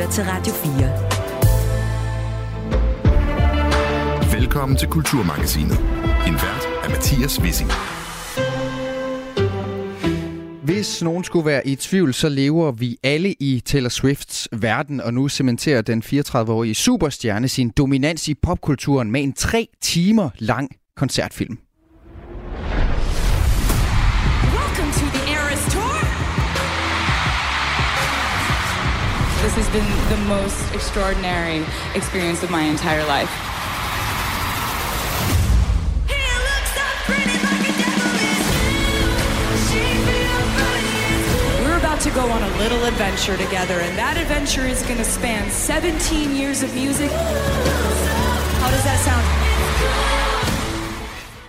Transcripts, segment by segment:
lytter til Radio 4. Velkommen til Kulturmagasinet. En vært er Mathias Wissing. Hvis nogen skulle være i tvivl, så lever vi alle i Taylor Swifts verden, og nu cementerer den 34-årige superstjerne sin dominans i popkulturen med en tre timer lang koncertfilm. This has been the most extraordinary experience of my entire life. He looks so pretty like a devil is blue. She feels funny We're about to go on a little adventure together, and that adventure is going to span 17 years of music. How does that sound?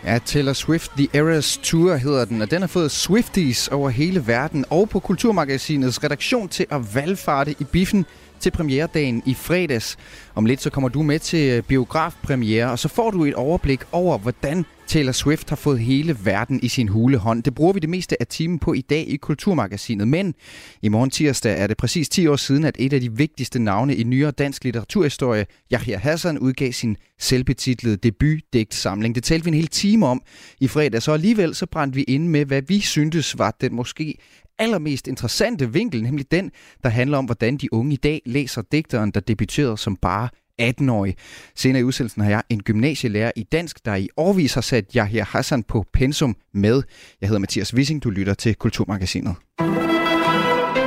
Ja, Taylor Swift The Eras Tour hedder den, og den har fået Swifties over hele verden og på Kulturmagasinets redaktion til at valgfarte i biffen til premieredagen i fredags. Om lidt så kommer du med til øh, biografpremiere, og så får du et overblik over, hvordan Taylor Swift har fået hele verden i sin hulehånd. Det bruger vi det meste af timen på i dag i Kulturmagasinet. Men i morgen tirsdag er det præcis 10 år siden, at et af de vigtigste navne i nyere dansk litteraturhistorie, Yahya Hassan, udgav sin selvbetitlede debutdigtsamling. Det talte vi en hel time om i fredag, så alligevel så brændte vi ind med, hvad vi syntes var den måske allermest interessante vinkel, nemlig den, der handler om, hvordan de unge i dag læser digteren, der debuterede som bare 18-årig. Senere i udsendelsen har jeg en gymnasielærer i dansk, der i årvis har sat Yahya Hassan på pensum med. Jeg hedder Mathias Wissing, du lytter til Kulturmagasinet.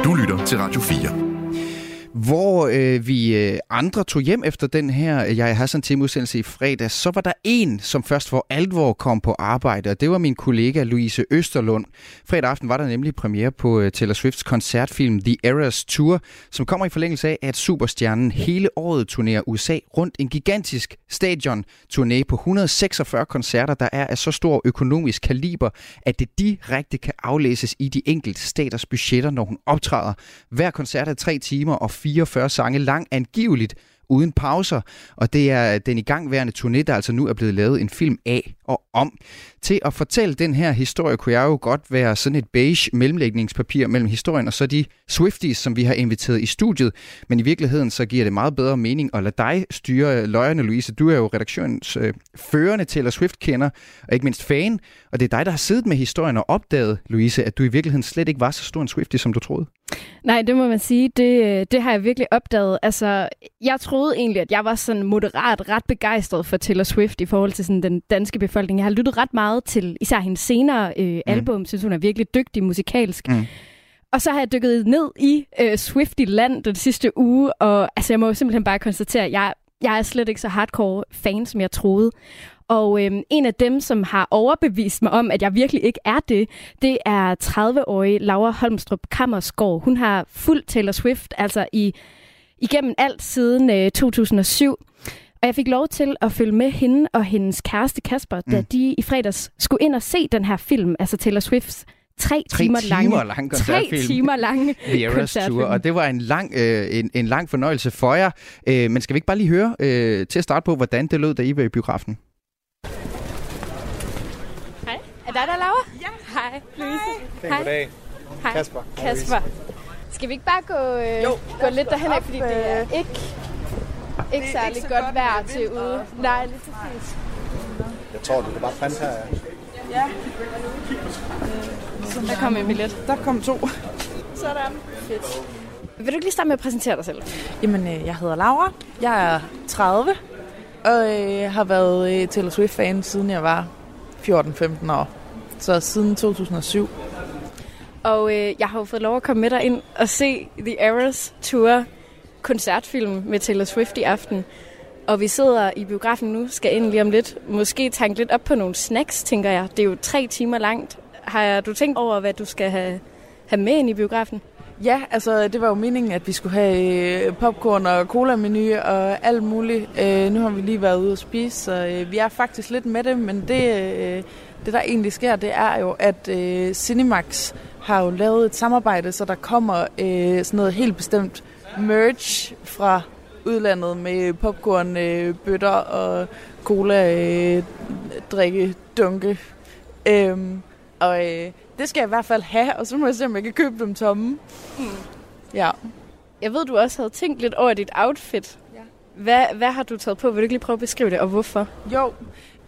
Du lytter til Radio 4. Hvor øh, vi øh, andre tog hjem efter den her øh, Jeg Hassan til udsendelse i fredag, så var der en, som først for alvor kom på arbejde, og det var min kollega Louise Østerlund. Fredag aften var der nemlig premiere på øh, Taylor Swifts koncertfilm The Eras Tour, som kommer i forlængelse af, at superstjernen hele året turnerer USA rundt en gigantisk stadion-turné på 146 koncerter, der er af så stor økonomisk kaliber, at det direkte kan aflæses i de enkelte staters budgetter, når hun optræder. Hver koncert er tre timer og 44 sange lang, angiveligt uden pauser, og det er den igangværende turné, der altså nu er blevet lavet en film af og om. Til at fortælle den her historie kunne jeg jo godt være sådan et beige mellemlægningspapir mellem historien og så de Swifties, som vi har inviteret i studiet. Men i virkeligheden så giver det meget bedre mening at lade dig styre løjerne, Louise. Du er jo redaktionens øh, førende Taylor Swift-kender, og ikke mindst fan. Og det er dig, der har siddet med historien og opdaget, Louise, at du i virkeligheden slet ikke var så stor en Swiftie, som du troede. Nej, det må man sige. Det, øh, det har jeg virkelig opdaget. Altså, jeg troede egentlig, at jeg var sådan moderat ret begejstret for Taylor Swift i forhold til sådan den danske befolkning. Jeg har lyttet ret meget til især hendes senere øh, album. Synes, hun er virkelig dygtig musikalsk. Mm. Og så har jeg dykket ned i øh, Swifty-land den sidste uge, og altså, jeg må jo simpelthen bare konstatere, at jeg, jeg er slet ikke så hardcore fan, som jeg troede. Og øhm, en af dem, som har overbevist mig om, at jeg virkelig ikke er det, det er 30-årige Laura Holmstrup Kammersgaard. Hun har fulgt Taylor Swift altså i, igennem alt siden øh, 2007. Og jeg fik lov til at følge med hende og hendes kæreste Kasper, mm. da de i fredags skulle ind og se den her film, altså Taylor Swifts tre, Tre timer, timer lange, lang tre koncertfilm. timer lange koncertfilm. Tour, og det var en lang, øh, en, en lang fornøjelse for jer. Øh, men skal vi ikke bare lige høre øh, til at starte på, hvordan det lød, da I var i biografen? Hej. Er dig der, Laura? Ja. Hej, Louise. Hej. Goddag. Hej. Kasper. Kasper. Skal vi ikke bare gå, øh, jo, gå lidt derhen af, fordi det er ikke, ikke særlig så godt, godt vejr til ude. Nej, lige præcis. Jeg tror, du kan bare printe her. Ja. Der kom en billet. Der kom to. Sådan. Fedt. Vil du ikke lige starte med at præsentere dig selv? Jamen, øh, jeg hedder Laura. Jeg er 30 og øh, har været øh, Taylor Swift-fan siden jeg var 14-15 år. Så siden 2007. Og øh, jeg har jo fået lov at komme med dig ind og se The Eras Tour koncertfilm med Taylor Swift i aften. Og vi sidder i biografen nu, skal ind lige om lidt. Måske tanke lidt op på nogle snacks, tænker jeg. Det er jo tre timer langt. Har du tænkt over, hvad du skal have, have med ind i biografen? Ja, altså det var jo meningen, at vi skulle have øh, popcorn og cola-menu og alt muligt. Øh, nu har vi lige været ude at spise, så øh, vi er faktisk lidt med det, men det, øh, det der egentlig sker, det er jo, at øh, Cinemax har jo lavet et samarbejde, så der kommer øh, sådan noget helt bestemt merch fra udlandet med popcorn, øh, bøtter og cola, øh, drikke, dunke. Øhm, og øh, det skal jeg i hvert fald have, og så må jeg se, om jeg kan købe dem tomme. Ja. jeg ved, du også havde tænkt lidt over dit outfit. Ja. Hvad, hvad har du taget på? Vil du ikke lige prøve at beskrive det, og hvorfor? Jo,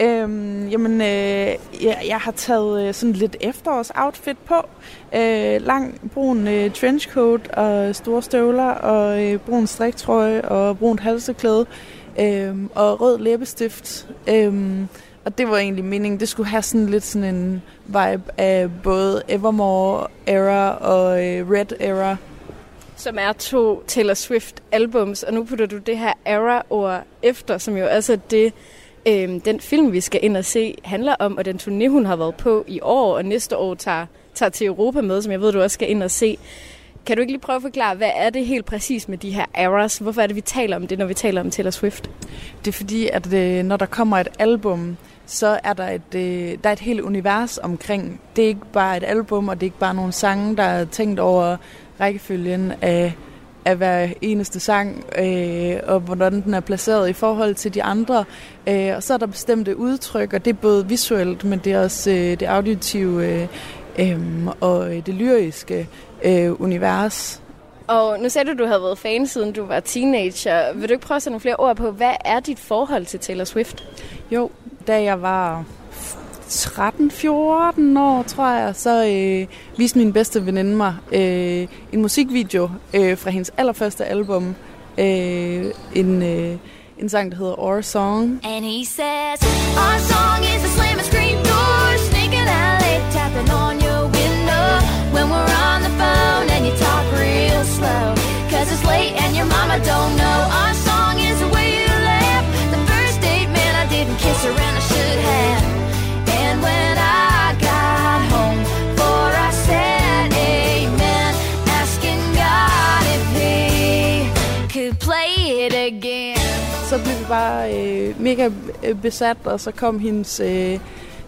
øhm, jamen, øh, jeg, jeg har taget øh, sådan lidt efterårsoutfit på. Øh, lang brun øh, trenchcoat og store støvler og øh, brun striktrøje og brunt halseklæde øh, og rød læbestift. Øh, og det var egentlig meningen, det skulle have sådan lidt sådan en vibe af både Evermore era og øh, Red era. Som er to Taylor Swift albums, og nu putter du det her era-ord efter, som jo altså det, øhm, den film, vi skal ind og se, handler om, og den turné, hun har været på i år, og næste år tager, tager til Europa med, som jeg ved, du også skal ind og se. Kan du ikke lige prøve at forklare, hvad er det helt præcis med de her eras? Hvorfor er det, vi taler om det, når vi taler om Taylor Swift? Det er fordi, at øh, når der kommer et album, så er der et, øh, der er et helt univers omkring. Det er ikke bare et album, og det er ikke bare nogle sange, der er tænkt over rækkefølgen af, af hver eneste sang, øh, og hvordan den er placeret i forhold til de andre. Øh, og så er der bestemte udtryk, og det er både visuelt, men det er også øh, det auditive øh, øh, og det lyriske øh, univers. Og nu sagde du, at du havde været fan, siden du var teenager. Vil du ikke prøve at sætte nogle flere ord på, hvad er dit forhold til Taylor Swift? Jo, da jeg var 13-14 år, tror jeg, så øh, viste min bedste veninde mig øh, en musikvideo øh, fra hendes allerførste album. Øh, en, øh, en sang, der hedder Our Song. And he says, Our song is a slam and scream door, sneaking out late, tapping on your window when we're on the phone and you talk real slow. Cause it's late and your mama don't know. Our song Så blev vi bare øh, mega øh, besat, og så kom hendes, øh,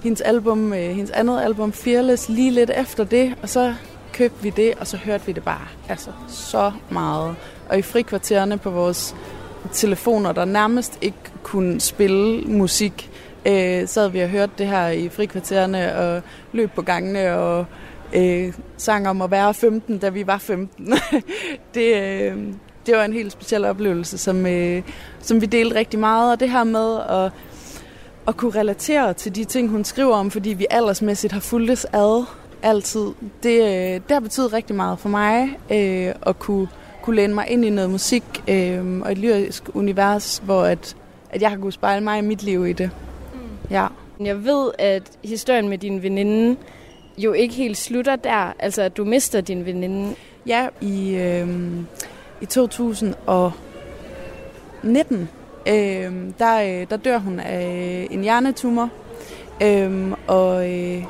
hendes album, øh, hendes andet album Fearless lige lidt efter det, og så købte vi det, og så hørte vi det bare altså så meget. Og i frikvartererne på vores telefoner, der nærmest ikke kunne spille musik, øh, sad vi og hørte det her i frikvartererne og løb på gangene og øh, sang om at være 15, da vi var 15. det, øh, det var en helt speciel oplevelse, som, øh, som vi delte rigtig meget. Og det her med at, at kunne relatere til de ting, hun skriver om, fordi vi aldersmæssigt har fulgtes ad altid, det, øh, det har betydet rigtig meget for mig øh, at kunne, kunne læne mig ind i noget musik øh, og et lyrisk univers, hvor at, at jeg har kunnet spejle mig i mit liv i det. Mm. Ja. Jeg ved, at historien med din veninde jo ikke helt slutter der. Altså, at du mister din veninde. Ja, i, øh, i 2019, øhm, øh, der, der dør hun af øh, en hjernetumor. Øh, og, øh,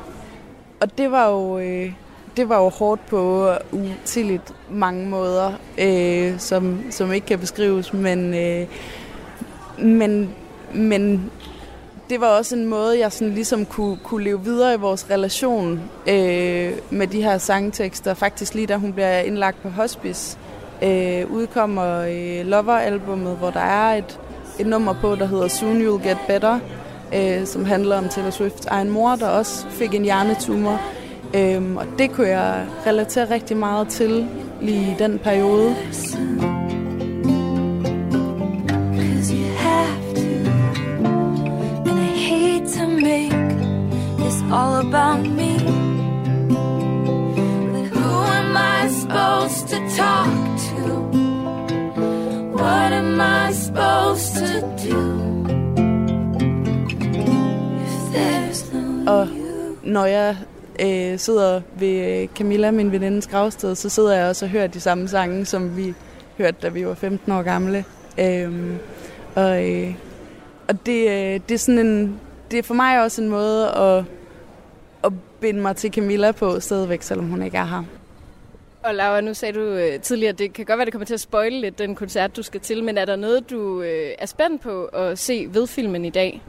og det var jo... Øh, det var jo hårdt på utilligt mange måder, øh, som, som ikke kan beskrives, men, øh, men, men det var også en måde, jeg sådan ligesom kunne, kunne leve videre i vores relation øh, med de her sangtekster. Faktisk lige da hun bliver indlagt på hospice, øh, udkommer øh, Lover-albummet, hvor der er et, et nummer på, der hedder Soon You'll Get Better, øh, som handler om Taylor Swifts egen mor, der også fik en hjernetumor. Øh, og det kunne jeg relatere rigtig meget til lige i den periode. You have to. I hate to make this all about me. But who am I supposed to talk? What am I supposed to do? If there's no Og når jeg øh, sidder ved øh, Camilla, min venindes gravsted, så sidder jeg også og hører de samme sange, som vi hørte, da vi var 15 år gamle. Øhm, og øh, og det, øh, det er sådan en, det er for mig også en måde at, at binde mig til Camilla på stadigvæk, selvom hun ikke er her. Og Laura, nu sagde du øh, tidligere, at det kan godt være, det kommer til at spoile lidt den koncert, du skal til, men er der noget, du øh, er spændt på at se ved filmen i dag?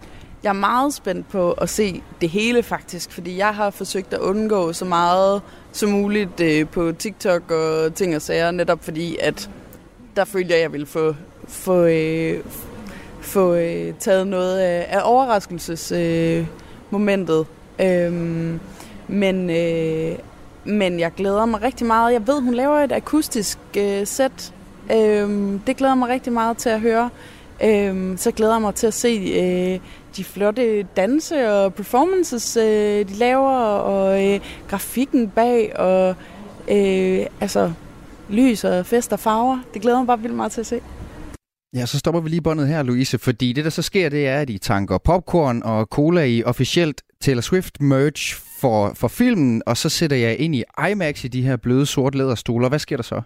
Jeg er meget spændt på at se det hele faktisk, fordi jeg har forsøgt at undgå så meget som muligt øh, på TikTok og ting og sager, netop fordi, at der følte jeg, at jeg ville få, få, øh, få øh, taget noget af, af overraskelsesmomentet. Øh, momentet. øhm, men, øh, men jeg glæder mig rigtig meget. Jeg ved, hun laver et akustisk øh, sæt Øhm, det glæder mig rigtig meget til at høre. Øhm, så glæder jeg mig til at se øh, de flotte danse og performances, øh, de laver, og øh, grafikken bag, og øh, altså lys og fest og farver. Det glæder mig bare vildt meget til at se. Ja, så stopper vi lige båndet her, Louise, fordi det, der så sker, det er, at I tanker popcorn og cola i officielt Taylor Swift merch for, for filmen, og så sætter jeg ind i IMAX i de her bløde sorte læderstoler. Hvad sker der så?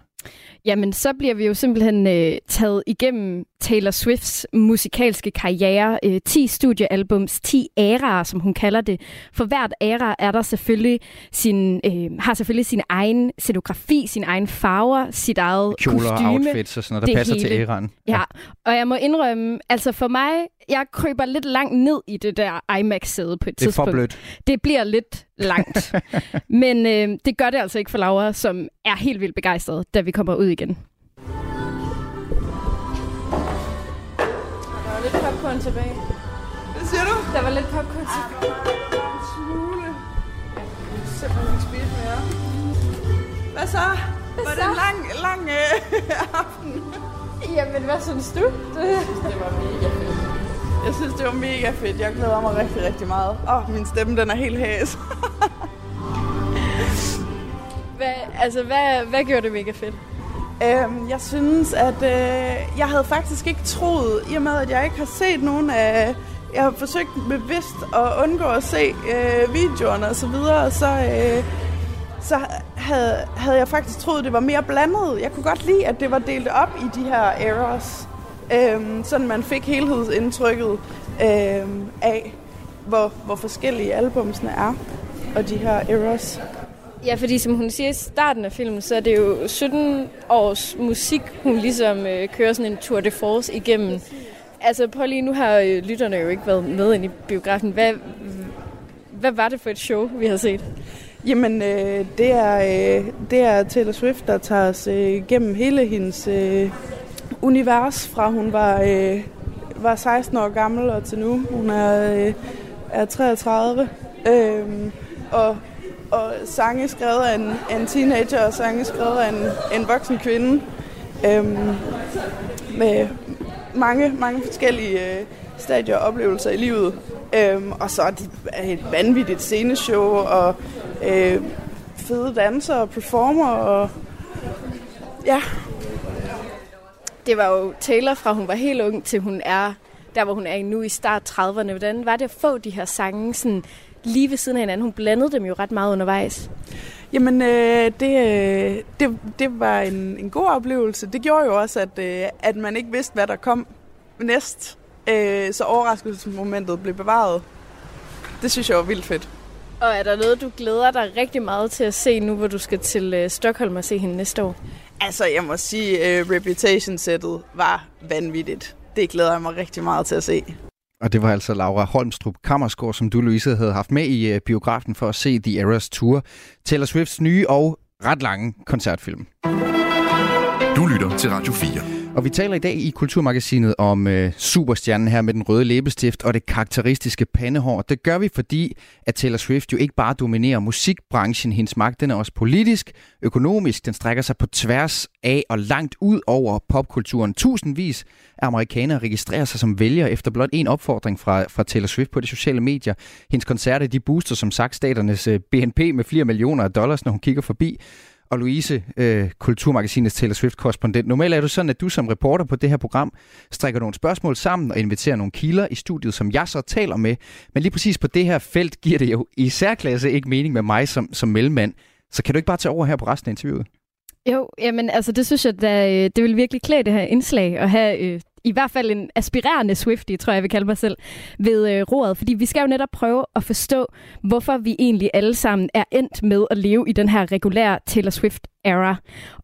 Jamen, så bliver vi jo simpelthen øh, taget igennem Taylor Swifts musikalske karriere. Øh, 10 studiealbums, 10 æraer, som hun kalder det. For hvert æra er der selvfølgelig sin, øh, har selvfølgelig sin egen scenografi, sin egen farver, sit eget Kjoler kostyme. og outfits og sådan noget, der det passer til hele. æraen. Ja, og jeg må indrømme, altså for mig, jeg kryber lidt langt ned i det der IMAX-sæde på et Det er for tidspunkt. blødt. Det bliver lidt langt. Men øh, det gør det altså ikke for Laura, som er helt vildt begejstret, da vi kommer ud igen. Der var lidt popcorn tilbage. Hvad siger du? Der var lidt popcorn tilbage. En smule. Jeg kan simpelthen ikke spise mere. Hvad så? Var det en lang, lang øh, aften? Jamen, hvad synes du? Det var mega fedt. Jeg synes, det var mega fedt. Jeg glæder mig rigtig, rigtig meget. Åh, oh, min stemme, den er helt hæs. Hvad, altså, hvad, hvad gjorde det mega fedt? Øhm, jeg synes, at øh, jeg havde faktisk ikke troet, i og med at jeg ikke har set nogen af... Jeg har forsøgt bevidst at undgå at se øh, videoerne og så videre, så, øh, så havde, havde jeg faktisk troet, det var mere blandet. Jeg kunne godt lide, at det var delt op i de her errors, øhm, sådan man fik helhedsindtrykket øhm, af, hvor, hvor forskellige albumsene er, og de her errors. Ja, fordi som hun siger i starten af filmen, så er det jo 17 års musik, hun ligesom øh, kører sådan en tour de force igennem. Altså prøv lige, nu har øh, lytterne jo ikke været med ind i biografen. Hvad, hvad var det for et show, vi har set? Jamen, øh, det, er, øh, det er Taylor Swift, der tager os øh, gennem hele hendes øh, univers, fra hun var, øh, var 16 år gammel og til nu. Hun er, øh, er 33. Øh, og, og sange skrevet af en, af en teenager, og sange skrevet af en, en voksen kvinde. Øh, med mange, mange forskellige øh, stadier og oplevelser i livet. Øhm, og så er det et vanvittigt sceneshow, og øh, fede dansere og performer, og ja, det var jo Taylor fra hun var helt ung til hun er der, hvor hun er nu i start 30'erne. Hvordan var det at få de her sange sådan lige ved siden af hinanden? Hun blandede dem jo ret meget undervejs. Jamen, øh, det, øh, det, det var en, en god oplevelse. Det gjorde jo også, at, øh, at man ikke vidste, hvad der kom næst. Øh, så overraskelsesmomentet blev bevaret. Det synes jeg var vildt fedt. Og er der noget, du glæder dig rigtig meget til at se nu, hvor du skal til øh, Stockholm og se hende næste år? Altså, jeg må sige, uh, Reputation-sættet var vanvittigt. Det glæder jeg mig rigtig meget til at se. Og det var altså Laura Holmstrup Kammersgaard, som du, Louise, havde haft med i øh, biografen for at se The Eras Tour. Taylor Swifts nye og ret lange koncertfilm. Du lytter til Radio 4. Og vi taler i dag i Kulturmagasinet om øh, superstjernen her med den røde læbestift og det karakteristiske pandehår. Det gør vi, fordi at Taylor Swift jo ikke bare dominerer musikbranchen. Hendes magt den er også politisk, økonomisk. Den strækker sig på tværs af og langt ud over popkulturen. Tusindvis af amerikanere registrerer sig som vælgere efter blot en opfordring fra, fra Taylor Swift på de sociale medier. Hendes koncerter de booster som sagt staternes øh, BNP med flere millioner af dollars, når hun kigger forbi. Og Louise, øh, Kulturmagasinets Taylor Swift-korrespondent. Normalt er det sådan, at du som reporter på det her program strikker nogle spørgsmål sammen og inviterer nogle kilder i studiet, som jeg så taler med. Men lige præcis på det her felt giver det jo i særklasse ikke mening med mig som, som mellemmand. Så kan du ikke bare tage over her på resten af interviewet? Jo, jamen altså det synes jeg, da, øh, det vil virkelig klæde det her indslag at have øh, i hvert fald en aspirerende Swiftie, tror jeg, jeg vil kalde mig selv, ved øh, roret. Fordi vi skal jo netop prøve at forstå, hvorfor vi egentlig alle sammen er endt med at leve i den her regulære Taylor Swift-era.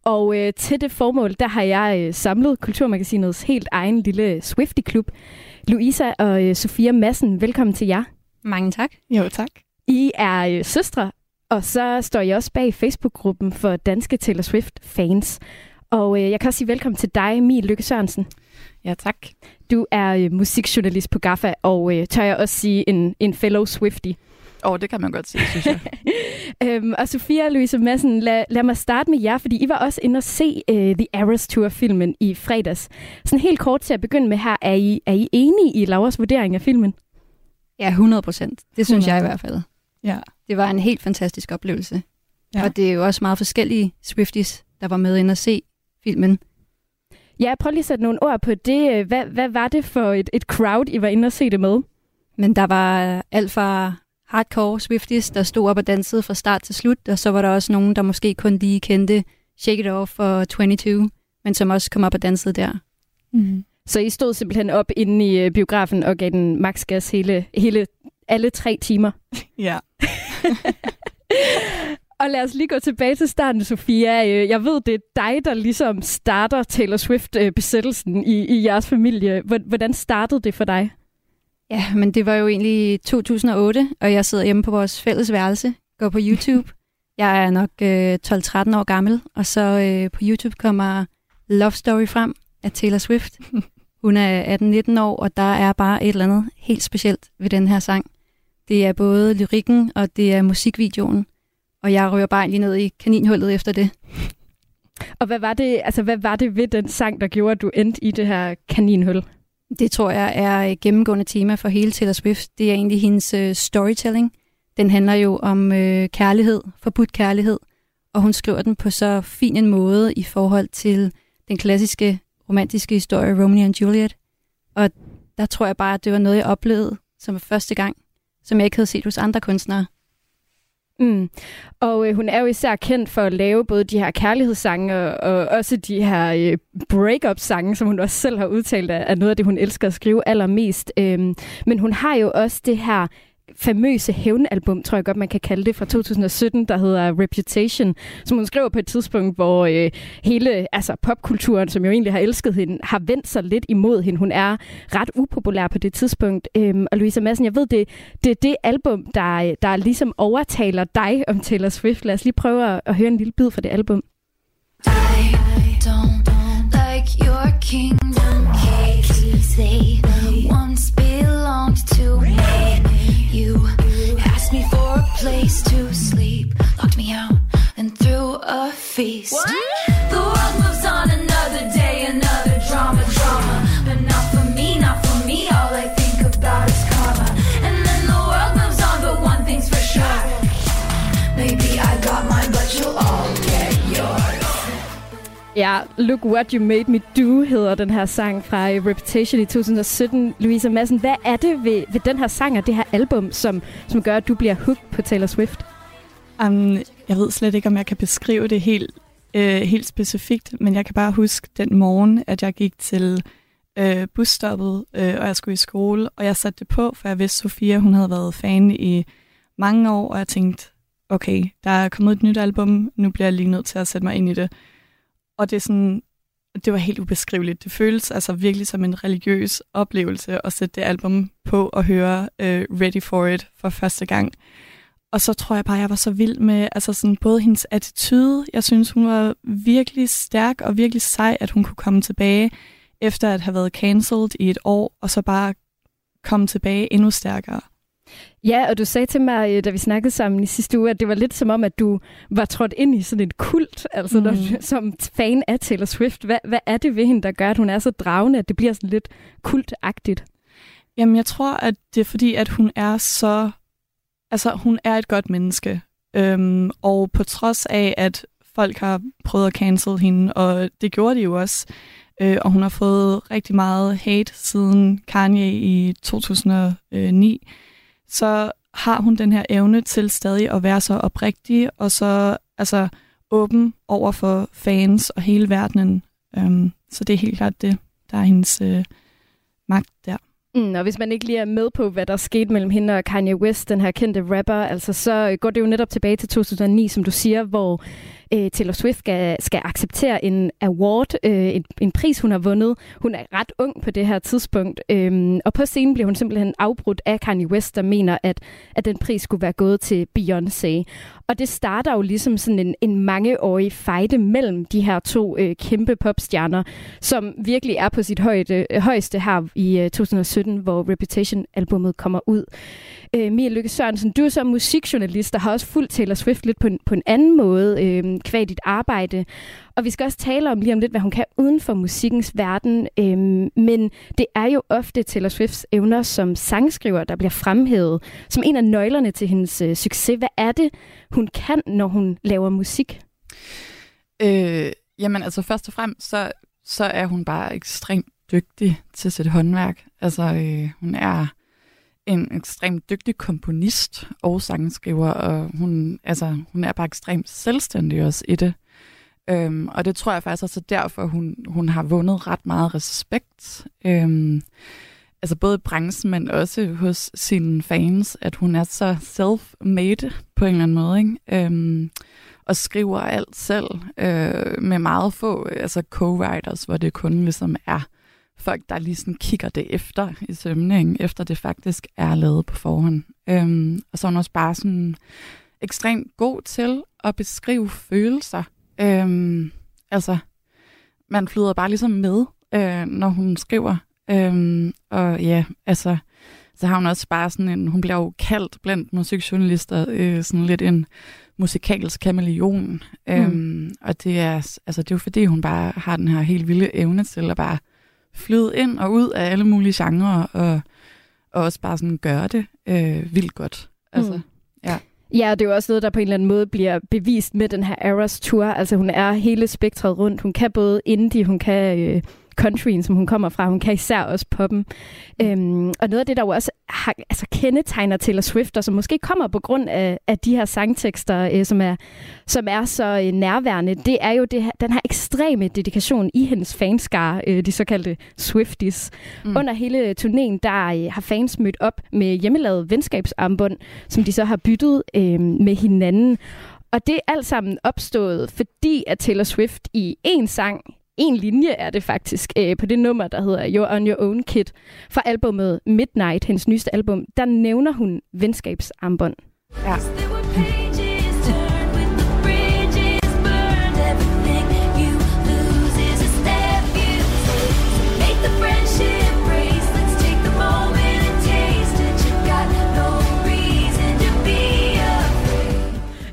Og øh, til det formål, der har jeg øh, samlet Kulturmagasinets helt egen lille Swiftie-klub. Louisa og øh, Sofia Madsen, velkommen til jer. Mange tak. Jo, tak. I er øh, søstre, og så står jeg også bag Facebook-gruppen for danske Taylor Swift-fans. Og øh, jeg kan også sige velkommen til dig, Mie Lykke Sørensen. Ja, tak. Du er øh, musikjournalist på GAFFA, og øh, tør jeg også sige en, en fellow Swiftie. Åh, oh, det kan man godt sige, synes jeg. øhm, og Sofia og Louise Madsen, lad, lad mig starte med jer, fordi I var også inde og se uh, The Eras Tour-filmen i fredags. Sådan helt kort til at begynde med her, er I, er I enige i Lauras vurdering af filmen? Ja, 100 procent. Det synes 100%. jeg i hvert fald. Ja. Det var en helt fantastisk oplevelse. Ja. Og det er jo også meget forskellige Swifties, der var med ind og se filmen. Ja, prøv lige at sætte nogle ord på det. Hvad, hvad var det for et, et crowd, I var inde og se det med? Men der var alt fra hardcore Swifties, der stod op og dansede fra start til slut, og så var der også nogen, der måske kun lige kendte Shake It Off og 22, men som også kom op og dansede der. Mm. Så I stod simpelthen op inde i øh, biografen og gav den max gas hele, hele alle tre timer. Ja. Og lad os lige gå tilbage til starten, Sofia. Øh, Jeg ved, det er dig, der ligesom starter Taylor Swift-besættelsen i, i jeres familie. Hvor- Hvordan startede det for dig? Ja, men det var jo egentlig 2008, og jeg sidder hjemme på vores fælles værelse, går på YouTube. Jeg er nok øh, 12-13 år gammel, og så øh, på YouTube kommer Love Story frem af Taylor Swift. Hun er 18-19 år, og der er bare et eller andet helt specielt ved den her sang. Det er både lyrikken, og det er musikvideoen. Og jeg rører bare lige ned i kaninhullet efter det. Og hvad var det, altså, hvad var det ved den sang, der gjorde, at du endte i det her kaninhul? Det tror jeg er et gennemgående tema for hele Taylor Swift. Det er egentlig hendes øh, storytelling. Den handler jo om øh, kærlighed, forbudt kærlighed, og hun skriver den på så fin en måde i forhold til den klassiske romantiske historie Romeo and Juliet. Og der tror jeg bare, at det var noget, jeg oplevede som første gang, som jeg ikke havde set hos andre kunstnere. Mm. Og øh, hun er jo især kendt for at lave både de her kærlighedssange og, og også de her øh, break-up-sange, som hun også selv har udtalt er, er noget af det, hun elsker at skrive allermest. Øhm, men hun har jo også det her famøse hævnalbum, tror jeg godt, man kan kalde det, fra 2017, der hedder Reputation, som hun skriver på et tidspunkt, hvor øh, hele altså popkulturen, som jo egentlig har elsket hende, har vendt sig lidt imod hende. Hun er ret upopulær på det tidspunkt. Øhm, og Louisa Madsen, jeg ved, det, det er det album, der, der ligesom overtaler dig om Taylor Swift. Lad os lige prøve at, at høre en lille bid fra det album. don't like your kingdom keys. They once belonged to me. You asked me for a place to sleep, locked me out, and threw a feast. The world Ja, Look What You Made Me Do hedder den her sang fra øh, Reputation i 2017. Louise Madsen, hvad er det ved, ved den her sang og det her album, som, som gør, at du bliver hooked på Taylor Swift? Um, jeg ved slet ikke, om jeg kan beskrive det helt, øh, helt specifikt, men jeg kan bare huske den morgen, at jeg gik til øh, busstoppet, øh, og jeg skulle i skole, og jeg satte det på, for jeg vidste, Sofia hun havde været fan i mange år, og jeg tænkte, okay, der er kommet et nyt album, nu bliver jeg lige nødt til at sætte mig ind i det. Og det er sådan, det var helt ubeskriveligt. Det føles altså virkelig som en religiøs oplevelse at sætte det album på og høre øh, Ready for It for første gang. Og så tror jeg bare, jeg var så vild med altså sådan både hendes attitude. Jeg synes, hun var virkelig stærk og virkelig sej, at hun kunne komme tilbage efter at have været cancelled i et år, og så bare komme tilbage endnu stærkere. Ja, og du sagde til mig, øh, da vi snakkede sammen i sidste uge, at det var lidt som om, at du var trådt ind i sådan et kult, altså mm. når, du- som fan af Taylor Swift. Hvad, hvad er det ved hende, der gør, at hun er så dragende, at det bliver sådan lidt kultagtigt? Jamen, jeg tror, at det er fordi, at hun er så... Altså, hun er et godt menneske. Øhm, og på trods af, at folk har prøvet at cancel hende, og det gjorde de jo også, øh, og hun har fået rigtig meget hate siden Kanye i 2009, så har hun den her evne til stadig at være så oprigtig, og så altså, åben over for fans og hele verdenen. Øhm, så det er helt klart det, der er hendes øh, magt der. Mm, og hvis man ikke lige er med på, hvad der skete mellem hende og Kanye West, den her kendte rapper, altså så øh, går det jo netop tilbage til 2009, som du siger, hvor øh, Taylor Swift skal, skal acceptere en award, øh, en, en pris, hun har vundet. Hun er ret ung på det her tidspunkt, øh, og på scenen bliver hun simpelthen afbrudt af Kanye West, der mener, at, at den pris skulle være gået til Beyoncé. Og det starter jo ligesom sådan en, en mangeårig fejde mellem de her to øh, kæmpe popstjerner, som virkelig er på sit højde, højeste her i øh, 2017, hvor Reputation-albummet kommer ud. Øh, Mia Lykke Sørensen, du er så musikjournalist, der har også fulgt Taylor Swift lidt på en, på en anden måde, øh, kvad dit arbejde. Og vi skal også tale om lige om lidt, hvad hun kan uden for musikkens verden. Øhm, men det er jo ofte Taylor Swifts evner som sangskriver, der bliver fremhævet som en af nøglerne til hendes øh, succes. Hvad er det, hun kan, når hun laver musik? Øh, jamen altså først og fremmest, så, så er hun bare ekstremt dygtig til sit håndværk. Altså øh, hun er en ekstremt dygtig komponist og sangskriver, og hun, altså, hun er bare ekstremt selvstændig også i det. Øhm, og det tror jeg faktisk også er derfor, hun, hun har vundet ret meget respekt. Øhm, altså både i branchen, men også hos sine fans, at hun er så self-made på en eller anden måde. Ikke? Øhm, og skriver alt selv øh, med meget få altså co-writers, hvor det kun ligesom er folk, der lige sådan kigger det efter i sømningen, efter det faktisk er lavet på forhånd. Øhm, og så er hun også bare sådan ekstremt god til at beskrive følelser. Øhm, altså, man flyder bare ligesom med, øh, når hun skriver. Øhm, og ja, altså, så har hun også bare sådan en, hun bliver jo kaldt blandt musikjournalister, øh, sådan lidt en musikalsk kameleon. Mm. Øhm, og det er, altså, det er jo fordi, hun bare har den her helt vilde evne til at bare flyde ind og ud af alle mulige genrer, og, og også bare sådan gøre det øh, vildt godt. Altså, mm. ja. Ja, det er jo også noget, der på en eller anden måde bliver bevist med den her Eras Tour. Altså hun er hele spektret rundt. Hun kan både indie, hun kan øh, countryen, som hun kommer fra. Hun kan især også poppen. Øhm, og noget af det, der jo også har, altså, kendetegner Taylor Swift, og som måske kommer på grund af, af de her sangtekster, øh, som, er, som er så øh, nærværende, det er jo det her, den her ekstreme dedikation i hendes fanskare, øh, de såkaldte Swifties. Mm. Under hele turnéen, der øh, har fans mødt op med hjemmelavet venskabsarmbånd, som de så har byttet øh, med hinanden. Og det er alt sammen opstået, fordi at Taylor Swift i en sang en linje er det faktisk øh, på det nummer, der hedder You're on Your Own Kid fra albumet Midnight, hendes nyeste album. Der nævner hun venskabsarmbånd. Ja.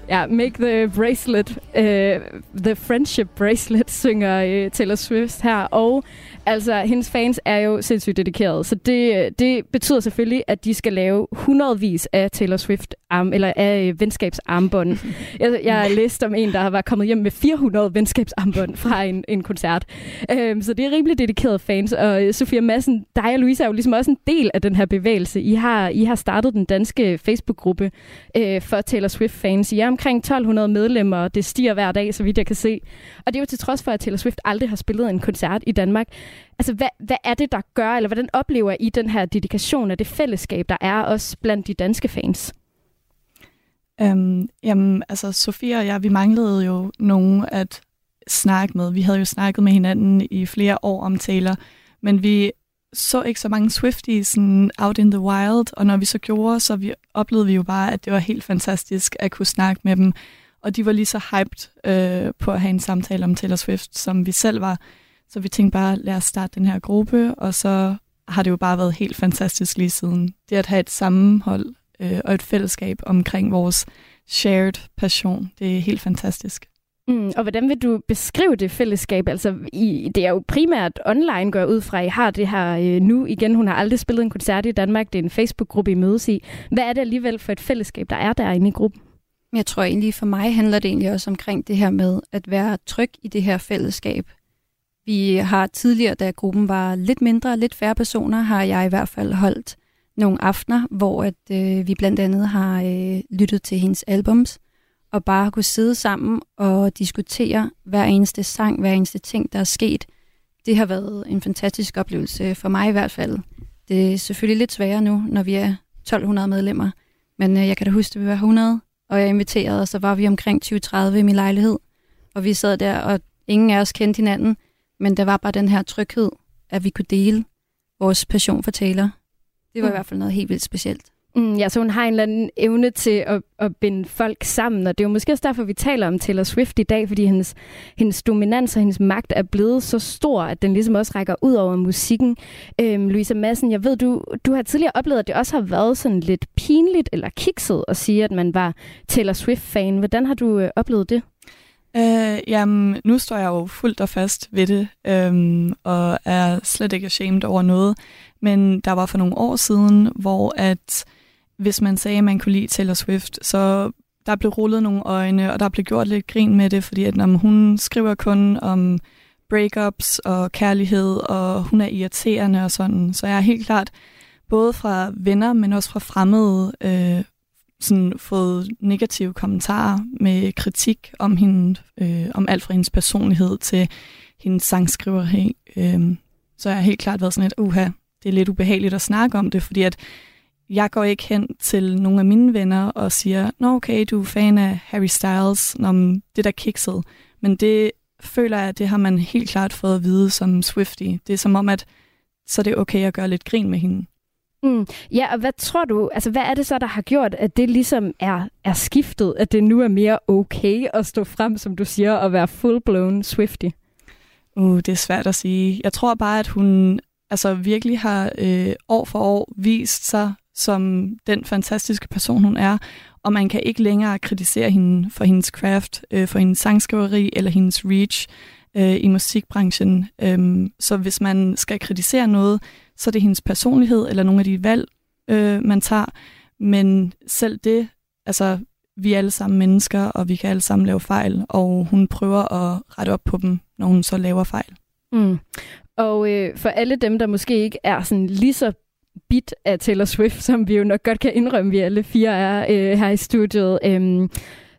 Ja, Make the Bracelet, uh, The Friendship Bracelet, synger uh, Taylor Swift her. Og altså, hendes fans er jo sindssygt dedikerede, så det, det betyder selvfølgelig, at de skal lave hundredvis af Taylor Swift arm, eller af uh, venskabsarmbånd. jeg, jeg læste om en, der var kommet hjem med 400 venskabsarmbånd fra en, en koncert. Um, så det er rimelig dedikerede fans. Og Sofia Madsen, dig og Louise er jo ligesom også en del af den her bevægelse. I har, I har startet den danske Facebook-gruppe uh, for Taylor Swift-fans. I er omkring 1200 medlemmer, og det stiger hver dag, så vidt jeg kan se. Og det er jo til trods for, at Taylor Swift aldrig har spillet en koncert i Danmark. Altså, hvad, hvad er det, der gør, eller hvordan oplever I den her dedikation af det fællesskab, der er også blandt de danske fans? Øhm, jamen, altså, Sofia og jeg, vi manglede jo nogen at snakke med. Vi havde jo snakket med hinanden i flere år om Taylor, men vi så ikke så mange Swifties sådan out in the wild, og når vi så gjorde, så vi, oplevede vi jo bare, at det var helt fantastisk at kunne snakke med dem. Og de var lige så hyped øh, på at have en samtale om Taylor Swift, som vi selv var. Så vi tænkte bare, lad os starte den her gruppe, og så har det jo bare været helt fantastisk lige siden. Det at have et sammenhold øh, og et fællesskab omkring vores shared passion, det er helt fantastisk. Mm, og hvordan vil du beskrive det fællesskab? Altså, I, det er jo primært online, går jeg ud fra. I har det her øh, nu igen. Hun har aldrig spillet en koncert i Danmark. Det er en Facebook-gruppe, I mødes i. Hvad er det alligevel for et fællesskab, der er derinde i gruppen? Jeg tror egentlig, for mig handler det egentlig også omkring det her med at være tryg i det her fællesskab. Vi har tidligere, da gruppen var lidt mindre, lidt færre personer, har jeg i hvert fald holdt nogle aftener, hvor at, øh, vi blandt andet har øh, lyttet til hendes albums, og bare kunne sidde sammen og diskutere hver eneste sang, hver eneste ting, der er sket. Det har været en fantastisk oplevelse for mig i hvert fald. Det er selvfølgelig lidt sværere nu, når vi er 1200 medlemmer, men øh, jeg kan da huske, at vi var 100, og jeg inviterede, og så var vi omkring 20-30 i min lejlighed. og vi sad der, og ingen af os kendte hinanden, men der var bare den her tryghed, at vi kunne dele vores passion for Taylor. Det var mm. i hvert fald noget helt vildt specielt. Mm, ja, så hun har en eller anden evne til at, at binde folk sammen, og det er jo måske også derfor, vi taler om Taylor Swift i dag, fordi hendes, hendes dominans og hendes magt er blevet så stor, at den ligesom også rækker ud over musikken. Øhm, Louise Madsen, jeg ved, du, du har tidligere oplevet, at det også har været sådan lidt pinligt eller kikset at sige, at man var Taylor Swift-fan. Hvordan har du øh, oplevet det? Øh, jamen, nu står jeg jo fuldt og fast ved det, øhm, og er slet ikke ashamed over noget. Men der var for nogle år siden, hvor at hvis man sagde, at man kunne lide Taylor Swift, så der blev rullet nogle øjne, og der blev gjort lidt grin med det, fordi at, når hun skriver kun om breakups og kærlighed, og hun er irriterende og sådan. Så jeg er helt klart, både fra venner, men også fra fremmede, øh, sådan fået negative kommentarer med kritik om hende, øh, om alt fra hendes personlighed til hendes sangskriveri. Øh, så jeg har helt klart været sådan et, uha, det er lidt ubehageligt at snakke om det, fordi at jeg går ikke hen til nogle af mine venner og siger, nå okay, du er fan af Harry Styles, når det der kikset. Men det føler jeg, det har man helt klart fået at vide som Swifty. Det er som om, at så er det okay at gøre lidt grin med hende. Mm. Ja, og hvad tror du, altså hvad er det så, der har gjort, at det ligesom er, er skiftet, at det nu er mere okay at stå frem, som du siger, og være full-blown Swifty? Uh, det er svært at sige. Jeg tror bare, at hun altså virkelig har øh, år for år vist sig som den fantastiske person, hun er, og man kan ikke længere kritisere hende for hendes craft, øh, for hendes sangskriveri eller hendes reach øh, i musikbranchen. Øhm, så hvis man skal kritisere noget, så er det hendes personlighed eller nogle af de valg, øh, man tager. Men selv det, altså vi er alle sammen mennesker, og vi kan alle sammen lave fejl, og hun prøver at rette op på dem, når hun så laver fejl. Mm. Og øh, for alle dem, der måske ikke er sådan lige så bit af Taylor Swift, som vi jo nok godt kan indrømme, vi alle fire er øh, her i studiet. Øhm,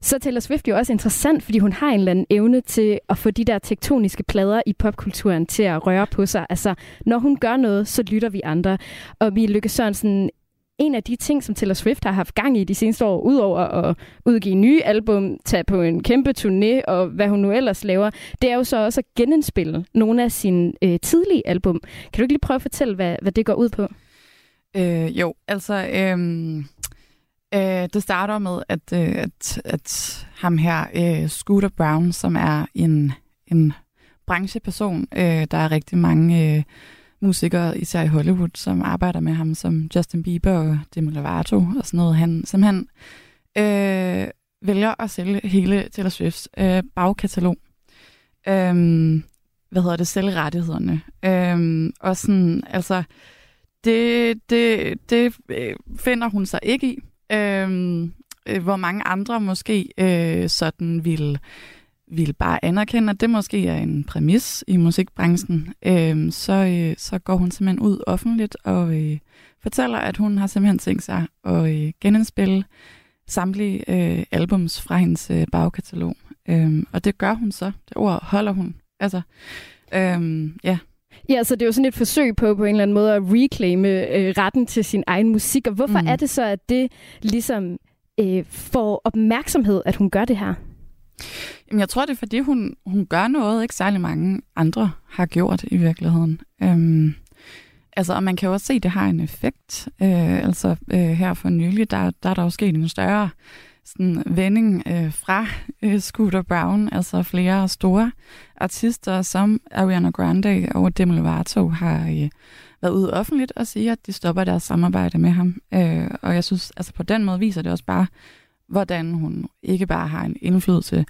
så Taylor Swift jo også interessant, fordi hun har en eller anden evne til at få de der tektoniske plader i popkulturen til at røre på sig. Altså, når hun gør noget, så lytter vi andre. Og vi Lykke Sørensen, en af de ting, som Taylor Swift har haft gang i de seneste år, udover at udgive nye album, tage på en kæmpe turné og hvad hun nu ellers laver, det er jo så også at genindspille nogle af sine øh, tidlige album. Kan du ikke lige prøve at fortælle, hvad, hvad det går ud på? Øh, jo, altså, øh, øh, det starter med, at, øh, at, at ham her, øh, Scooter Brown, som er en, en brancheperson, øh, der er rigtig mange øh, musikere, især i Hollywood, som arbejder med ham, som Justin Bieber og Demi Lovato og sådan noget. Han simpelthen øh, vælger at sælge hele Taylor Swifts øh, bagkatalog. Øh, hvad hedder det? Sælge rettighederne. Øh, og sådan, altså det, det, det øh, finder hun sig ikke i. Øhm, øh, hvor mange andre måske øh, sådan vil, vil bare anerkende, at det måske er en præmis i musikbranchen, øh, så, øh, så går hun simpelthen ud offentligt og øh, fortæller, at hun har simpelthen tænkt sig at øh, genindspille samtlige øh, albums fra hendes øh, bagkatalog. Øh, og det gør hun så. Det ord holder hun. Altså, øh, ja. Ja, så det er jo sådan et forsøg på på en eller anden måde at reclaime øh, retten til sin egen musik. Og hvorfor mm. er det så, at det ligesom øh, får opmærksomhed, at hun gør det her? Jamen, jeg tror, det er, fordi hun, hun gør noget, ikke særlig mange andre har gjort i virkeligheden. Øhm, altså, og man kan jo også se, at det har en effekt. Øh, altså, øh, her for nylig, der, der er der jo sket en større sådan vending øh, fra øh, Scooter Brown, altså flere store artister som Ariana Grande og Demi Lovato har øh, været ude offentligt og sige, at de stopper deres samarbejde med ham. Øh, og jeg synes, altså på den måde viser det også bare, hvordan hun ikke bare har en indflydelse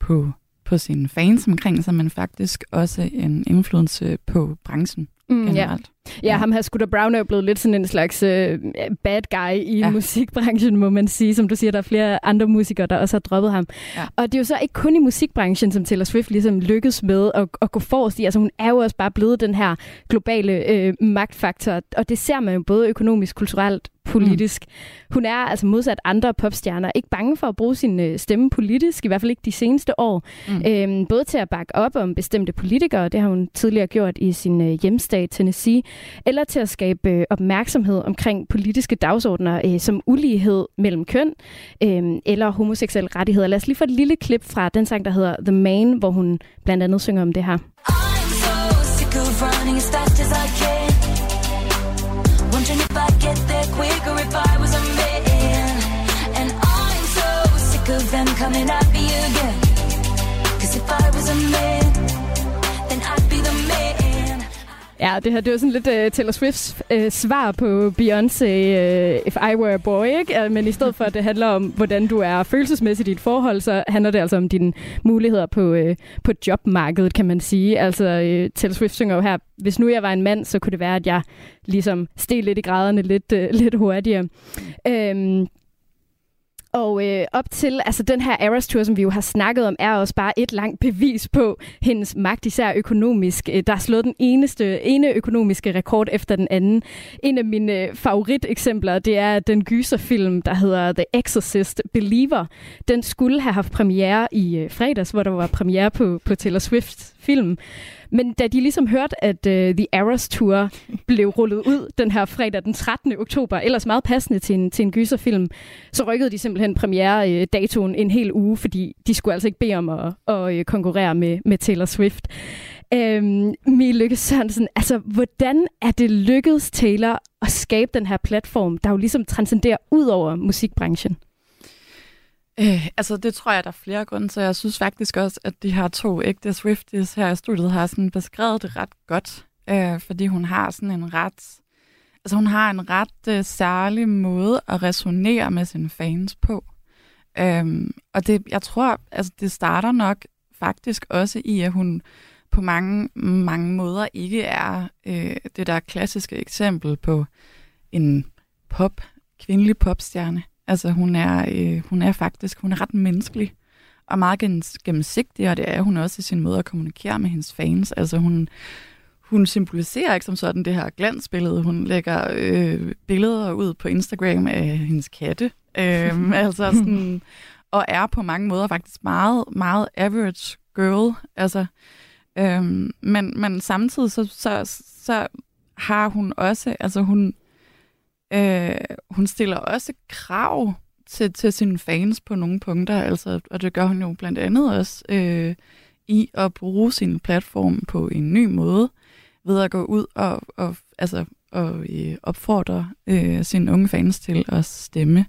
på, på sine fans omkring sig, men faktisk også en indflydelse på branchen mm, generelt. Ja. Ja, ham her Scooter Brown er jo blevet lidt sådan en slags uh, bad guy i ja. musikbranchen, må man sige. Som du siger, der er flere andre musikere, der også har droppet ham. Ja. Og det er jo så ikke kun i musikbranchen, som Taylor Swift ligesom lykkes med at, at gå forrest i. Altså hun er jo også bare blevet den her globale øh, magtfaktor, og det ser man jo både økonomisk, kulturelt, politisk. Mm. Hun er altså modsat andre popstjerner ikke bange for at bruge sin øh, stemme politisk, i hvert fald ikke de seneste år. Mm. Øhm, både til at bakke op om bestemte politikere, det har hun tidligere gjort i sin øh, hjemstat Tennessee, eller til at skabe øh, opmærksomhed omkring politiske dagsordner øh, som ulighed mellem køn øh, eller homoseksuelle rettigheder. Lad os lige få et lille klip fra den sang, der hedder The Man, hvor hun blandt andet synger om det her. so sick of running as fast as I can. Wondering if I get there quicker if I was a man. And I'm so sick of them coming at me again. Cause if I was a man, Ja, det her det var sådan lidt uh, Taylor Swifts uh, svar på Beyoncé uh, If I Were a Boy, ikke? Uh, men i stedet for, at det handler om, hvordan du er følelsesmæssigt i dit forhold, så handler det altså om dine muligheder på, uh, på jobmarkedet, kan man sige. Altså, uh, Taylor Swift synger jo her, hvis nu jeg var en mand, så kunne det være, at jeg ligesom steg lidt i graderne lidt, uh, lidt hurtigere. Uh, og øh, op til altså den her Eras Tour, som vi jo har snakket om, er også bare et langt bevis på hendes magt, især økonomisk. Øh, der er slået den eneste, ene økonomiske rekord efter den anden. En af mine øh, favoriteksempler, det er den gyserfilm, der hedder The Exorcist Believer. Den skulle have haft premiere i øh, fredags, hvor der var premiere på, på Taylor Swift film. Men da de ligesom hørte, at uh, The Eras Tour blev rullet ud den her fredag den 13. oktober, ellers meget passende til en, til en gyserfilm, så rykkede de simpelthen premiere-datoen øh, en hel uge, fordi de skulle altså ikke bede om at, at øh, konkurrere med, med Taylor Swift. Øhm, Mie Lykke Sørensen, altså hvordan er det lykkedes Taylor at skabe den her platform, der jo ligesom transcenderer ud over musikbranchen? Øh, altså, det tror jeg, der er flere grunde så Jeg synes faktisk også, at de her to ægte Swifties her i studiet har sådan beskrevet det ret godt. Øh, fordi hun har sådan en ret... Altså, hun har en ret øh, særlig måde at resonere med sine fans på. Øhm, og det, jeg tror, altså, det starter nok faktisk også i, at hun på mange, mange måder ikke er øh, det der klassiske eksempel på en pop, kvindelig popstjerne. Altså hun er, øh, hun er faktisk, hun er ret menneskelig og meget gennemsigtig, og det er hun også i sin måde at kommunikere med hendes fans. Altså hun, hun symboliserer ikke som sådan det her glansbillede. Hun lægger øh, billeder ud på Instagram af hendes katte. Øh, altså sådan, og er på mange måder faktisk meget, meget average girl. Altså, øh, men, men samtidig så, så, så har hun også, altså hun, øh, hun stiller også krav til, til sine fans på nogle punkter, altså, og det gør hun jo blandt andet også øh, i at bruge sin platform på en ny måde, ved at gå ud og, og, altså, og øh, opfordre øh, sine unge fans til at stemme.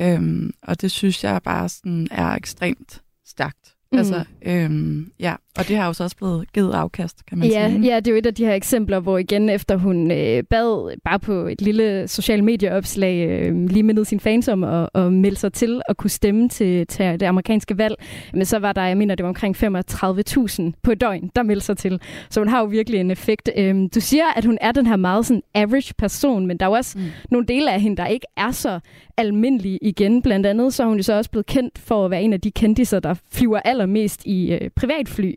Øhm, og det synes jeg bare sådan er ekstremt stærkt. Mm. Altså, øhm, ja, og det har jo så også blevet givet afkast, kan man ja, sige. Ja, det er jo et af de her eksempler, hvor igen efter hun øh, bad bare på et lille social medieopslag, øh, lige mindede sine fans om at, at melde sig til at kunne stemme til, til det amerikanske valg, men så var der, jeg mener, det var omkring 35.000 på et døgn, der meldte sig til. Så hun har jo virkelig en effekt. Øhm, du siger, at hun er den her meget sådan average person, men der er jo også mm. nogle dele af hende, der ikke er så almindelige igen. Blandt andet så er hun jo så også blevet kendt for at være en af de kendiser, der flyver allermest i øh, privatfly.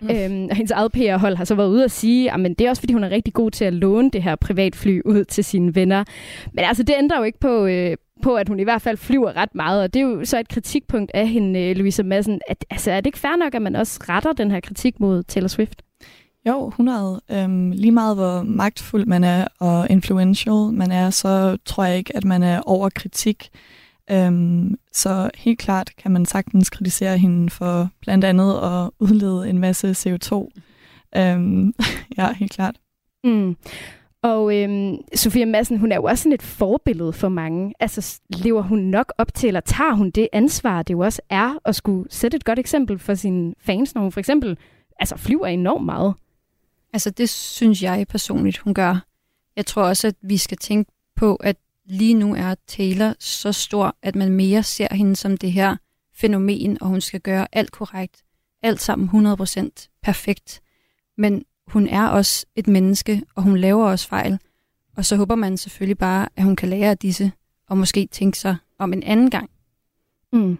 Mm. Øhm, og hendes eget PR-hold har så været ude at sige, at det er også fordi, hun er rigtig god til at låne det her privatfly ud til sine venner. Men altså, det ændrer jo ikke på, øh, på, at hun i hvert fald flyver ret meget, og det er jo så et kritikpunkt af hende, øh, Louisa Madsen. At, altså, er det ikke fair nok, at man også retter den her kritik mod Taylor Swift? Jo, 100. Øhm, lige meget hvor magtfuld man er og influential man er, så tror jeg ikke, at man er over kritik. Øhm, så helt klart kan man sagtens kritisere hende for blandt andet at udlede en masse CO2. Øhm, ja, helt klart. Mm. Og øhm, Sofia Madsen, hun er jo også sådan et forbillede for mange. Altså, lever hun nok op til, eller tager hun det ansvar, det jo også er at skulle sætte et godt eksempel for sine fans, når hun for eksempel altså, flyver enormt meget? Altså, det synes jeg personligt, hun gør. Jeg tror også, at vi skal tænke på, at lige nu er Taylor så stor, at man mere ser hende som det her fænomen, og hun skal gøre alt korrekt. Alt sammen 100% perfekt. Men hun er også et menneske, og hun laver også fejl. Og så håber man selvfølgelig bare, at hun kan lære af disse, og måske tænke sig om en anden gang. Mm.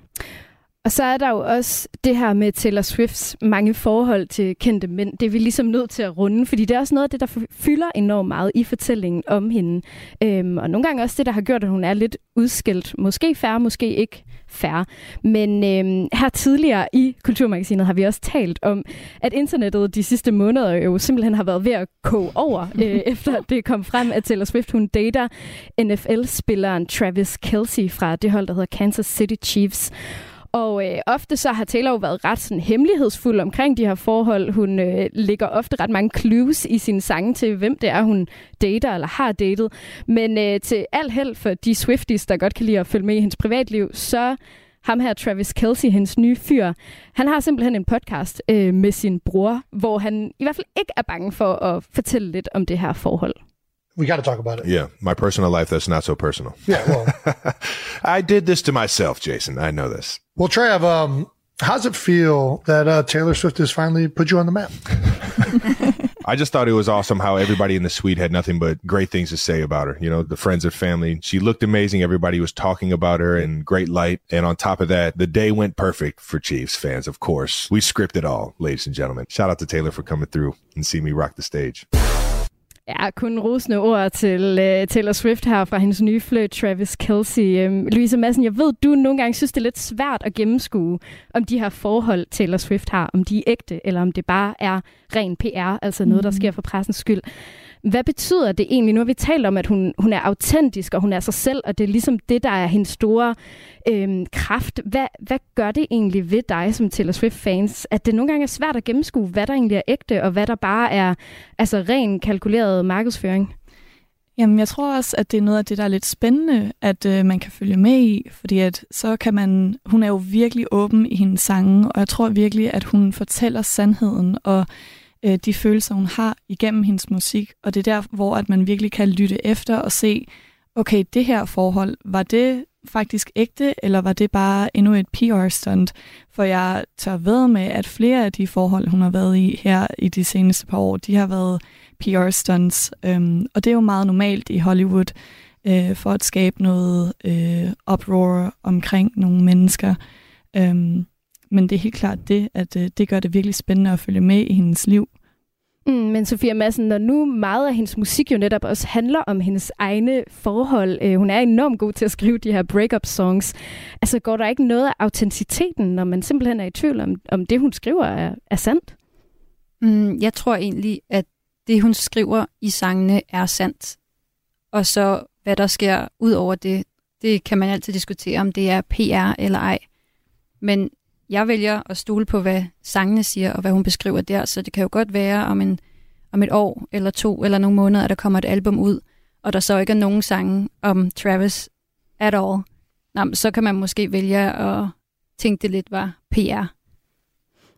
Og så er der jo også det her med Taylor Swifts mange forhold til kendte mænd. Det er vi ligesom nødt til at runde, fordi det er også noget af det, der fylder enormt meget i fortællingen om hende. Øhm, og nogle gange også det, der har gjort, at hun er lidt udskilt. Måske færre, måske ikke færre. Men øhm, her tidligere i Kulturmagasinet har vi også talt om, at internettet de sidste måneder jo simpelthen har været ved at koge over, øh, efter det kom frem, at Taylor Swift hun dater NFL-spilleren Travis Kelsey fra det hold, der hedder Kansas City Chiefs. Og øh, ofte så har Taylor jo været ret sådan, hemmelighedsfuld omkring de her forhold. Hun øh, lægger ofte ret mange clues i sine sange til, hvem det er, hun dater eller har datet. Men øh, til al held for de Swifties, der godt kan lide at følge med i hendes privatliv, så ham her, Travis Kelsey, hendes nye fyr, han har simpelthen en podcast øh, med sin bror, hvor han i hvert fald ikke er bange for at fortælle lidt om det her forhold. we got to talk about it. Yeah, my personal life that's not so personal. Yeah, well, I did this to myself, Jason. I know this. Well, Trav, um, how's it feel that uh, Taylor Swift has finally put you on the map? I just thought it was awesome how everybody in the suite had nothing but great things to say about her. You know, the friends and family. She looked amazing. Everybody was talking about her in great light. And on top of that, the day went perfect for Chiefs fans, of course. We scripted all, ladies and gentlemen. Shout out to Taylor for coming through and see me rock the stage. Ja, kun rosende ord til uh, Taylor Swift her fra hendes nye fløjt, Travis Kelsey. Um, Louise Madsen, jeg ved, du nogle gange synes, det er lidt svært at gennemskue, om de her forhold, Taylor Swift har, om de er ægte, eller om det bare er ren PR, altså noget, der sker for pressens skyld. Hvad betyder det egentlig? Nu har vi talt om, at hun, hun er autentisk, og hun er sig selv, og det er ligesom det, der er hendes store øhm, kraft. Hvad, hvad gør det egentlig ved dig som Taylor Swift-fans, at det nogle gange er svært at gennemskue, hvad der egentlig er ægte, og hvad der bare er altså ren kalkuleret markedsføring? Jamen, jeg tror også, at det er noget af det, der er lidt spændende, at øh, man kan følge med i, fordi at så kan man, hun er jo virkelig åben i hendes sange, og jeg tror virkelig, at hun fortæller sandheden, og øh, de følelser, hun har igennem hendes musik, og det er der, hvor at man virkelig kan lytte efter og se, okay, det her forhold, var det faktisk ægte, eller var det bare endnu et PR-stunt? For jeg tør ved med, at flere af de forhold, hun har været i her i de seneste par år, de har været PR-stunts, øhm, og det er jo meget normalt i Hollywood, øh, for at skabe noget øh, uproar omkring nogle mennesker. Øhm, men det er helt klart det, at øh, det gør det virkelig spændende at følge med i hendes liv. Mm, men Sofia Madsen, når nu meget af hendes musik jo netop også handler om hendes egne forhold, øh, hun er enormt god til at skrive de her breakup songs, altså går der ikke noget af autenticiteten, når man simpelthen er i tvivl om, om det, hun skriver, er, er sandt? Mm, jeg tror egentlig, at det, hun skriver i sangene, er sandt. Og så, hvad der sker ud over det, det kan man altid diskutere, om det er PR eller ej. Men jeg vælger at stole på, hvad sangene siger, og hvad hun beskriver der, så det kan jo godt være om, en, om et år, eller to, eller nogle måneder, at der kommer et album ud, og der så ikke er nogen sange om Travis at all. Nå, så kan man måske vælge at tænke, det lidt var PR.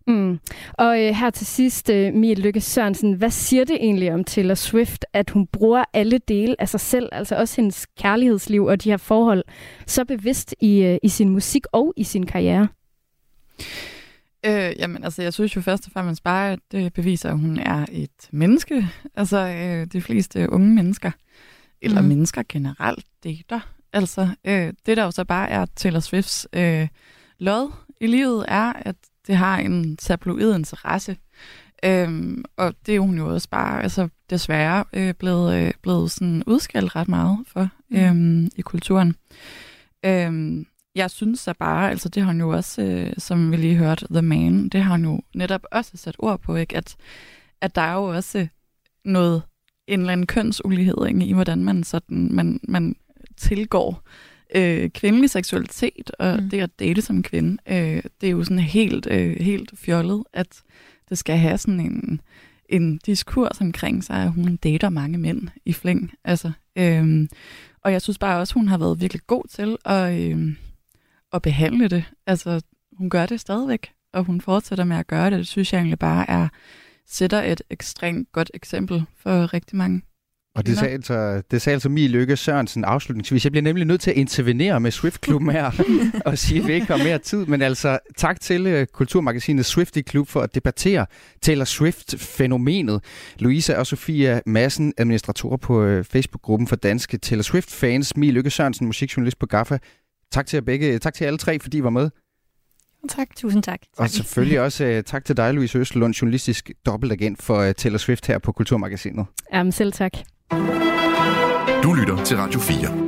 Mm. Og øh, her til sidst, øh, Mie Lykke Sørensen, hvad siger det egentlig om Taylor Swift, at hun bruger alle dele af sig selv, altså også hendes kærlighedsliv og de her forhold, så bevidst i, øh, i sin musik og i sin karriere? Øh, jamen, altså, jeg synes jo først og fremmest bare, at det beviser, at hun er et menneske. Altså, øh, de fleste unge mennesker, eller mm. mennesker generelt, dater. Altså, øh, det der jo så bare er Taylor Swifts øh, lod i livet, er, at det har en tabloid interesse. Øhm, og det er hun jo også bare, altså desværre, øh, blevet, øh, blevet sådan udskældt ret meget for mm. øhm, i kulturen. Øhm, jeg synes så bare, altså det har hun jo også, øh, som vi lige hørte, The Man, det har hun jo netop også sat ord på, ikke? At, at der er jo også noget, en eller anden kønsulighed ikke? i, hvordan man, sådan, man, man tilgår øh, kvindelig seksualitet, og mm. det at date som kvinde, øh, det er jo sådan helt, øh, helt fjollet, at det skal have sådan en, en diskurs omkring sig, at hun dater mange mænd i flæng. Altså, øh, og jeg synes bare også, hun har været virkelig god til at, øh, at behandle det. Altså, hun gør det stadigvæk, og hun fortsætter med at gøre det. Det synes jeg egentlig bare er sætter et ekstremt godt eksempel for rigtig mange og det sagde, altså, det sagde altså Mie Lykke Sørensen afslutningsvis. Jeg bliver nemlig nødt til at intervenere med Swift-klubben her og sige, at vi ikke har mere tid. Men altså, tak til uh, Kulturmagasinet Swifty Klub for at debattere Taylor Swift-fænomenet. Louisa og Sofia Massen, administratorer på uh, Facebook-gruppen for danske Taylor Swift-fans. Mie Lykke Sørensen, musikjournalist på GAFA. Tak til jer begge. Tak til alle tre, fordi I var med. Tak. Tusind tak. Og selvfølgelig også uh, tak til dig, Louise Østerlund, journalistisk dobbeltagent for uh, Taylor Swift her på Kulturmagasinet. Jamen, selv tak. Du lytter til Radio 4.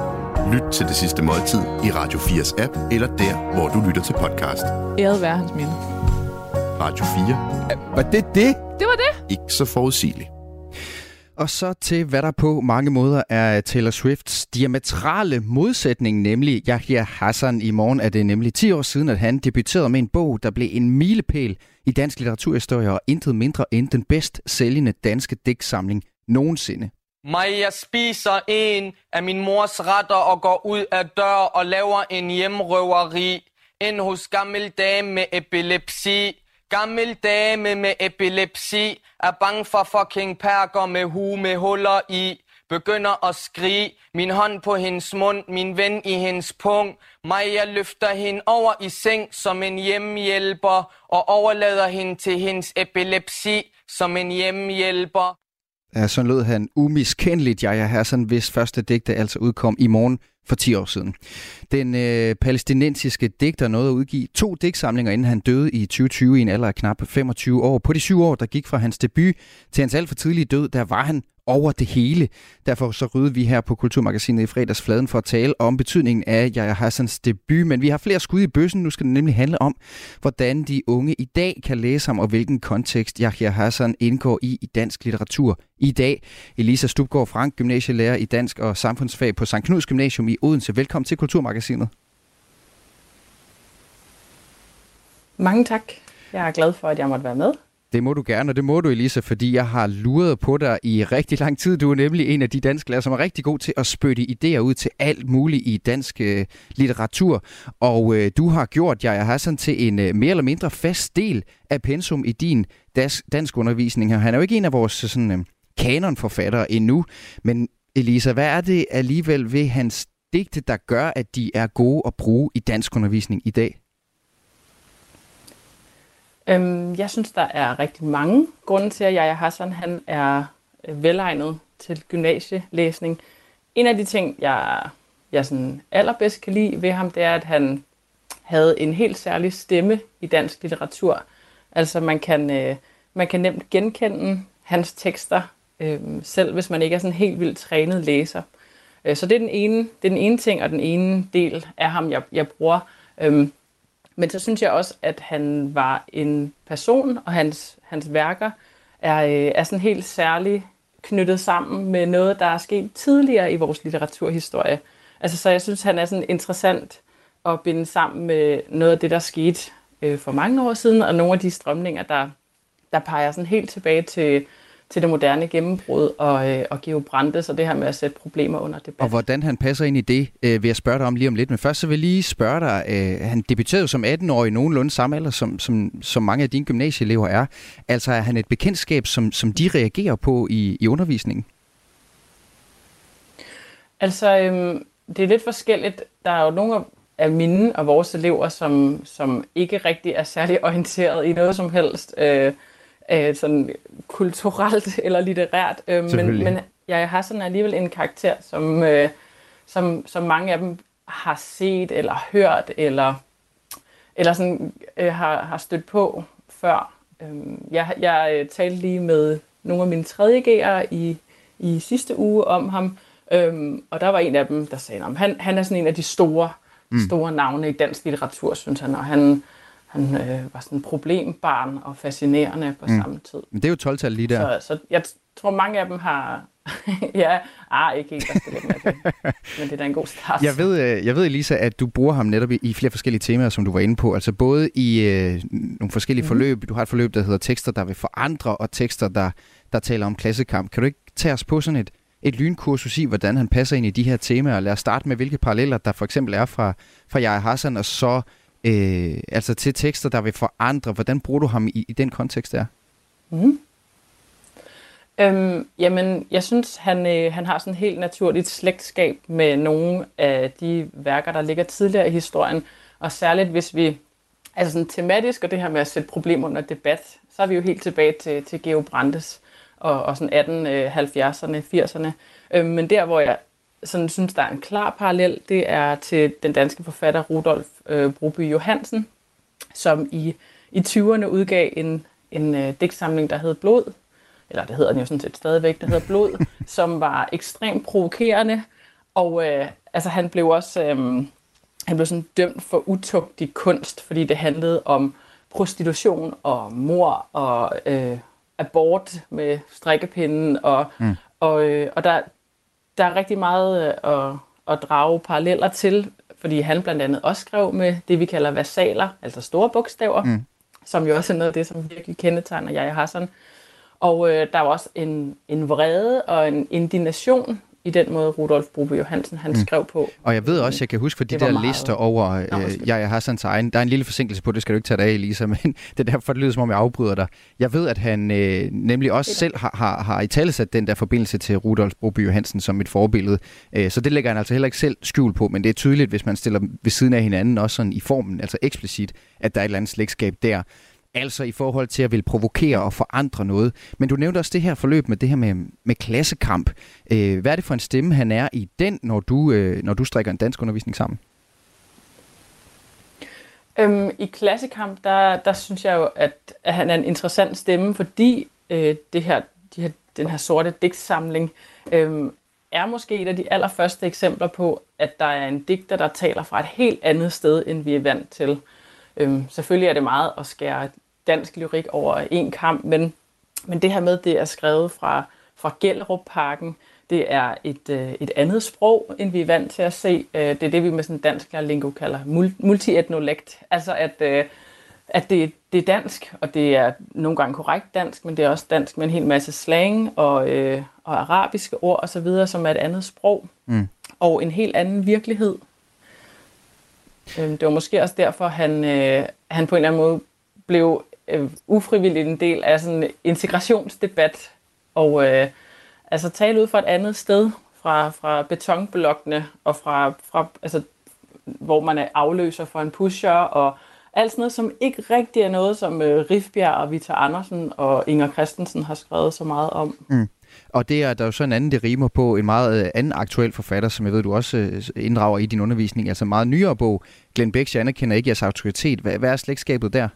Lyt til det sidste måltid i Radio 4's app, eller der, hvor du lytter til podcast. Æret være hans minde. Radio 4. Var det det? Det var det. Ikke så forudsigeligt. Og så til, hvad der på mange måder er Taylor Swifts diametrale modsætning, nemlig Yahya Hassan. I morgen er det nemlig 10 år siden, at han debuterede med en bog, der blev en milepæl i dansk litteraturhistorie og intet mindre end den bedst sælgende danske digtsamling nogensinde. Mig, jeg spiser en af min mors retter og går ud af dør og laver en hjemrøveri. En hos gammel dame med epilepsi. Gammel dame med epilepsi er bange for fucking perker med hu med huller i. Begynder at skrige, min hånd på hendes mund, min ven i hendes pung. Mig, jeg løfter hende over i seng som en hjemmehjælper og overlader hende til hendes epilepsi som en hjemmehjælper. Ja, sådan lød han umiskendeligt, Yahya Hassan, hvis første digte altså udkom i morgen for 10 år siden. Den øh, palæstinensiske digter nåede at udgive to digtsamlinger, inden han døde i 2020 i en alder af knap 25 år. På de syv år, der gik fra hans debut til hans alt for tidlige død, der var han over det hele. Derfor så ryddede vi her på Kulturmagasinet i fredags fladen for at tale om betydningen af Yahya Hassans debut. Men vi har flere skud i bøssen. Nu skal det nemlig handle om, hvordan de unge i dag kan læse ham, og hvilken kontekst Yahya Hassan indgår i i dansk litteratur i dag. Elisa Stubgaard Frank, gymnasielærer i dansk og samfundsfag på St. Knuds Gymnasium i Odense. Velkommen til Kulturmagasinet. Mange tak. Jeg er glad for, at jeg måtte være med. Det må du gerne, og det må du, Elisa, fordi jeg har luret på dig i rigtig lang tid. Du er nemlig en af de danske lærere, som er rigtig god til at spytte idéer ud til alt muligt i dansk øh, litteratur. Og øh, du har gjort Jaja Hassan til en øh, mere eller mindre fast del af pensum i din das, dansk undervisning her. Han er jo ikke en af vores sådan, øh, kanonforfattere endnu, men Elisa, hvad er det alligevel ved hans digte, der gør, at de er gode at bruge i dansk undervisning i dag? Øhm, jeg synes, der er rigtig mange grunde til, at Jaja Hassan han er øh, velegnet til gymnasielæsning. En af de ting, jeg, jeg sådan allerbedst kan lide ved ham, det er, at han havde en helt særlig stemme i dansk litteratur. Altså man kan, øh, man kan nemt genkende hans tekster, øh, selv hvis man ikke er sådan en helt vildt trænet læser. Øh, Øh, så det er, den ene, det er den ene ting, og den ene del af ham, jeg, jeg bruger. Øh, men så synes jeg også, at han var en person, og hans, hans værker er, øh, er sådan helt særligt knyttet sammen med noget, der er sket tidligere i vores litteraturhistorie. Altså, så jeg synes, han er sådan interessant at binde sammen med noget af det, der skete øh, for mange år siden, og nogle af de strømninger, der, der peger sådan helt tilbage til, til det moderne gennembrud og, øh, og Geo Brandes og det her med at sætte problemer under debat. Og hvordan han passer ind i det, øh, vil jeg spørge dig om lige om lidt. Men først så vil jeg lige spørge dig, øh, han debuterede som 18-årig nogenlunde samme alder, som, som, som mange af dine gymnasieelever er. Altså er han et bekendtskab, som, som de reagerer på i, i undervisningen? Altså, øhm, det er lidt forskelligt. Der er jo nogle af mine og vores elever, som, som ikke rigtig er særlig orienteret i noget som helst. Øh, øh, sådan kulturelt eller litterært. Øh, men, men jeg har sådan alligevel en karakter, som, øh, som, som mange af dem har set eller hørt eller, eller sådan, øh, har, har stødt på før. Øh, jeg, jeg øh, talte lige med nogle af mine 3.G'ere i, i sidste uge om ham, øh, og der var en af dem, der sagde, at han, han er sådan en af de store, mm. store navne i dansk litteratur, synes han, og han, han øh, var sådan en problembarn og fascinerende på mm. samme tid. Men det er jo 12-tal lige der. Så, så jeg tror, mange af dem har... ja, ah, ikke helt, det. Men det er da en god start. Jeg ved, øh, jeg ved, Elisa, at du bruger ham netop i, i flere forskellige temaer, som du var inde på. Altså både i øh, nogle forskellige mm. forløb. Du har et forløb, der hedder tekster, der vil forandre, og tekster, der, der taler om klassekamp. Kan du ikke tage os på sådan et, et lynkursus i, hvordan han passer ind i de her temaer? Lad os starte med, hvilke paralleller der for eksempel er fra, fra Jaja Hassan, og så øh, altså til tekster, der vil forandre. Hvordan bruger du ham i, i den kontekst der? Mm. Øhm, jamen, jeg synes, han, øh, han har sådan helt naturligt slægtskab med nogle af de værker, der ligger tidligere i historien. Og særligt hvis vi, altså sådan tematisk, og det her med at sætte problemer under debat, så er vi jo helt tilbage til, til Geo Brandes og, og sådan 1870'erne, øh, 80'erne. Øhm, men der, hvor jeg sådan synes, der er en klar parallel, det er til den danske forfatter Rudolf øh, Broby Johansen, som i, i 20'erne udgav en, en øh, digtsamling, der hed Blod, eller det hedder den jo sådan set stadigvæk, der hedder Blod, som var ekstremt provokerende, og øh, altså han blev også øh, han blev sådan dømt for utugtig kunst, fordi det handlede om prostitution og mor og øh, abort med strikkepinden, og, mm. og, øh, og der, der er rigtig meget øh, at, at drage paralleller til, fordi han blandt andet også skrev med det, vi kalder versaler, altså store bogstaver, mm. som jo også er noget af det, som virkelig kendetegner jeg Hassan. Og øh, der var også en, en vrede og en indignation i den måde, Rudolf Brobe Johansen han mm. skrev på. Og jeg ved også, jeg kan huske for de der meget... lister over øh, jeg Hassans egen, der er en lille forsinkelse på, det skal du ikke tage dig af, Elisa, men det er derfor, det lyder som om, jeg afbryder dig. Jeg ved, at han øh, nemlig også selv har, har, har i tale sat den der forbindelse til Rudolf Brobe Johansen som et forbillede. Øh, så det lægger han altså heller ikke selv skjul på, men det er tydeligt, hvis man stiller ved siden af hinanden, også sådan i formen, altså eksplicit, at der er et eller andet slægtskab der. Altså i forhold til at vil provokere og forandre noget. Men du nævnte også det her forløb med det her med, med klassekamp. Øh, hvad er det for en stemme, han er i den, når du, øh, når du strikker en dansk undervisning sammen? Øhm, I klassekamp, der, der synes jeg jo, at, at han er en interessant stemme, fordi øh, det her, de her, den her sorte digtsamling øh, er måske et af de allerførste eksempler på, at der er en digter, der taler fra et helt andet sted, end vi er vant til. Øhm, selvfølgelig er det meget at skære dansk lyrik over en kamp, men, men det her med, det er skrevet fra, fra Gellerup-parken, det er et, øh, et andet sprog, end vi er vant til at se. Øh, det er det, vi med sådan dansk lingo kalder multietnolekt. Altså at, øh, at det, det er dansk, og det er nogle gange korrekt dansk, men det er også dansk med en hel masse slang og, øh, og arabiske ord osv., som er et andet sprog. Mm. Og en helt anden virkelighed. Øhm, det var måske også derfor, han, øh, han på en eller anden måde blev øh, ufrivilligt en del af sådan en integrationsdebat, og øh, altså tale ud fra et andet sted, fra, fra betonblokkene, og fra, fra altså, hvor man er afløser for en pusher, og alt sådan noget, som ikke rigtig er noget, som øh, Rifbjerg og Vita Andersen og Inger Christensen har skrevet så meget om. Mm. Og det er der jo så en anden, det rimer på, en meget øh, anden aktuel forfatter, som jeg ved, du også øh, inddrager i din undervisning, altså en meget nyere bog. Glenn Beck, jeg anerkender ikke jeres autoritet. Hvad, hvad er slægtskabet der?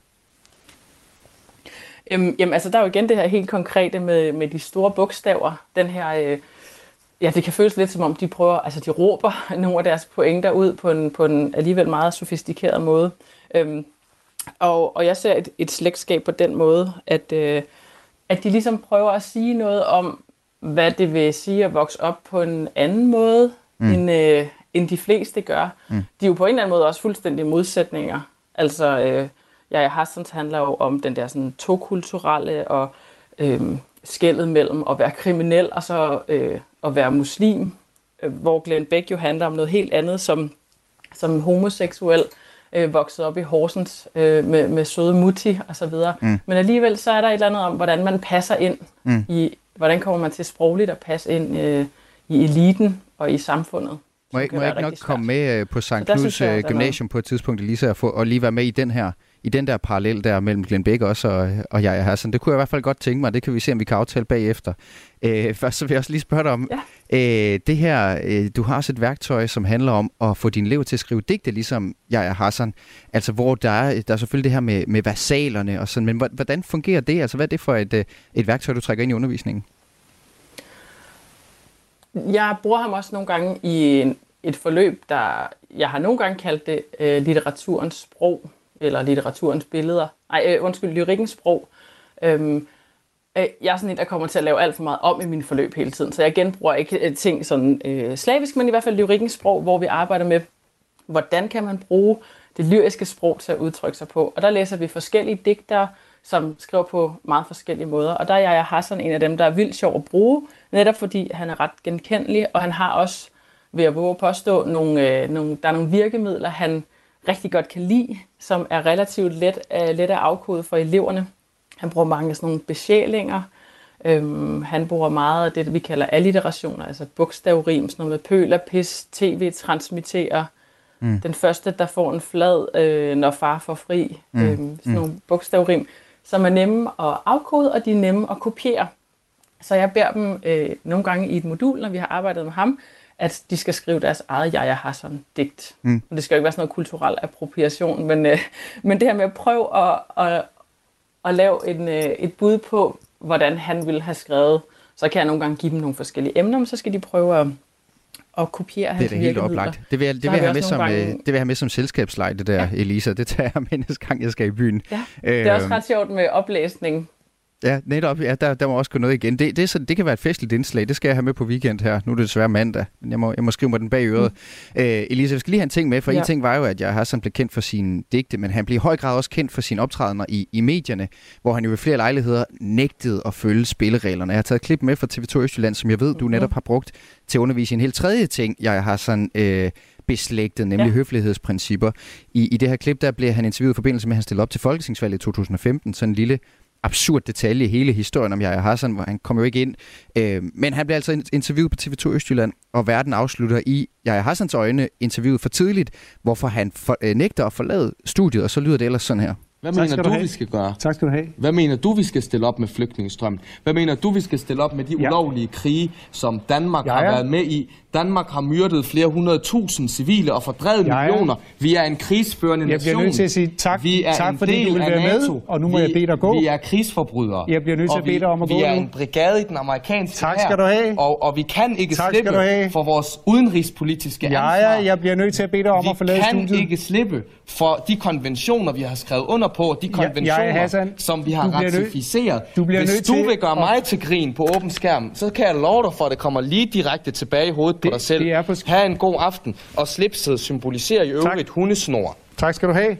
Øhm, jamen, altså, der er jo igen det her helt konkrete med, med de store bogstaver. Den her, øh, ja, det kan føles lidt som om, de prøver, altså de råber nogle af deres pointer ud på en, på en alligevel meget sofistikeret måde. Øhm, og, og jeg ser et, et slægtskab på den måde, at, øh, at de ligesom prøver at sige noget om, hvad det vil sige at vokse op på en anden måde, mm. end, øh, end de fleste gør. Mm. De er jo på en eller anden måde også fuldstændig modsætninger. Altså, øh, jeg Hassans handler jo om den der sådan tokulturelle og øh, skældet mellem at være kriminel og så øh, at være muslim, øh, hvor Glenn Beck jo handler om noget helt andet, som, som homoseksuel øh, vokset op i Horsens øh, med, med søde mutti og så videre. Mm. Men alligevel så er der et eller andet om, hvordan man passer ind mm. i, hvordan kommer man til sprogligt at passe ind øh, i eliten og i samfundet. Må jeg, må jeg ikke nok komme med øh, på St. Knuds øh, Gymnasium på et tidspunkt, Elisa, og, få, og lige være med i den her i den der parallel der mellem Glenn Beck også og, og jeg er sådan. Det kunne jeg i hvert fald godt tænke mig, det kan vi se, om vi kan aftale bagefter. Øh, først så vil jeg også lige spørge dig om, ja. øh, det her, øh, du har også et værktøj, som handler om at få din elev til at skrive digte, ligesom jeg er Hassan. Altså hvor der er, der er selvfølgelig det her med, med versalerne og sådan, men hvordan fungerer det? Altså hvad er det for et, øh, et værktøj, du trækker ind i undervisningen? Jeg bruger ham også nogle gange i en, et forløb, der jeg har nogle gange kaldt det øh, litteraturens sprog, eller litteraturens billeder. Nej, øh, undskyld, lyrikkens sprog. Øhm, øh, jeg er sådan en, der kommer til at lave alt for meget om i min forløb hele tiden, så jeg genbruger ikke øh, ting sådan øh, slavisk, men i hvert fald lyrikkens sprog, hvor vi arbejder med, hvordan kan man bruge det lyriske sprog til at udtrykke sig på. Og der læser vi forskellige digtere, som skriver på meget forskellige måder. Og der er jeg Hassan en af dem, der er vildt sjov at bruge, netop fordi han er ret genkendelig, og han har også, ved at våge at påstå, nogle, øh, nogle, der er nogle virkemidler, han rigtig godt kan lide, som er relativt let, uh, let at afkode for eleverne. Han bruger mange af sådan nogle besjælinger. Øhm, han bruger meget af det, vi kalder alliterationer, altså bogstavrim, sådan noget med pøler, pis, tv, transmitterer. Mm. Den første, der får en flad, øh, når far får fri. Mm. Øhm, sådan Mm. nogle bogstavrim, som er nemme at afkode, og de er nemme at kopiere. Så jeg beder dem øh, nogle gange i et modul, når vi har arbejdet med ham, at de skal skrive deres eget Yahya Hassan-digt. Mm. Og det skal jo ikke være sådan noget kulturel appropriation, men, øh, men det her med at prøve at, at, at lave en, øh, et bud på, hvordan han ville have skrevet, så kan jeg nogle gange give dem nogle forskellige emner, men så skal de prøve at, at kopiere Det hans er da helt oplagt. Det vil jeg, det vil har jeg, vi have med også som, nogle gange... det vil jeg have med som selskabslej, det der, ja. Elisa. Det tager jeg med næste gang, jeg skal i byen. Ja, det er også Øhm, ret sjovt med oplæsning. Ja, netop. Ja, der, der må også gå noget igen. Det, det, er så, det kan være et festligt indslag. Det skal jeg have med på weekend her. Nu er det desværre mandag, men jeg må, jeg må skrive mig den bag øret. Mm. Øh, Elisa, jeg skal lige have en ting med, for ja. En ting var jo, at jeg har sådan blevet kendt for sine digte, men han blev i høj grad også kendt for sine optrædener i, i medierne, hvor han jo ved flere lejligheder nægtede at følge spillereglerne. Jeg har taget et klip med fra TV2 Østjylland, som jeg ved, du netop har brugt til at undervise en helt tredje ting, jeg har sådan... Øh, beslægtet, nemlig ja. Høflighedsprincipper. I, I det her klip, der blev han interviewet i forbindelse med, at han stillede op til Folketingsvalget i 2015. Sådan en lille absurd detalje i hele historien om Jaja Hassan, hvor han kom jo ikke ind. Øh, men han blev altså interviewet på TV2 Østjylland, og verden afslutter i Jaja Hassans øjne interviewet for tidligt, hvorfor han for, øh, nægter at forlade studiet, og så lyder det ellers sådan her. Hvad Tak mener du, du vi skal gøre? Tak skal du have. Hvad mener du, vi skal stille op med flygtningestrømmen? Hvad mener du, vi skal stille op med de Ja. ulovlige krige, som Danmark Ja, har ja. været med i? Danmark har myrdet flere hundrede tusind civile og fordrevet Ja, ja. millioner. Vi er en krigsførende Jeg bliver nation. nødt til at sige tak- vi er tak, en fordi del du vil være med, NATO. og nu må vi, jeg bede dig gå. Vi er krigsforbrydere. Jeg bliver nødt til at bede vi- dig om at gå Vi er nu. en brigade i den amerikanske Tak skal du have. Og, og vi kan ikke Tak slippe for vores udenrigspolitiske Ja, ansvar. ja, jeg bliver nødt til at bede dig om vi at forlade kan studiet. ikke slippe for de konventioner, vi har skrevet under på, de konventioner, ja, Hassan, som vi har du ratificeret. du bliver Hvis du vil gøre at- mig til grin på åben skærm, så kan jeg love dig for, at det kommer lige direkte tilbage i hovedet på dig selv. det er på sk- Ha' en god aften, og slipset symboliserer i øvrigt hundesnor. Tak skal du have.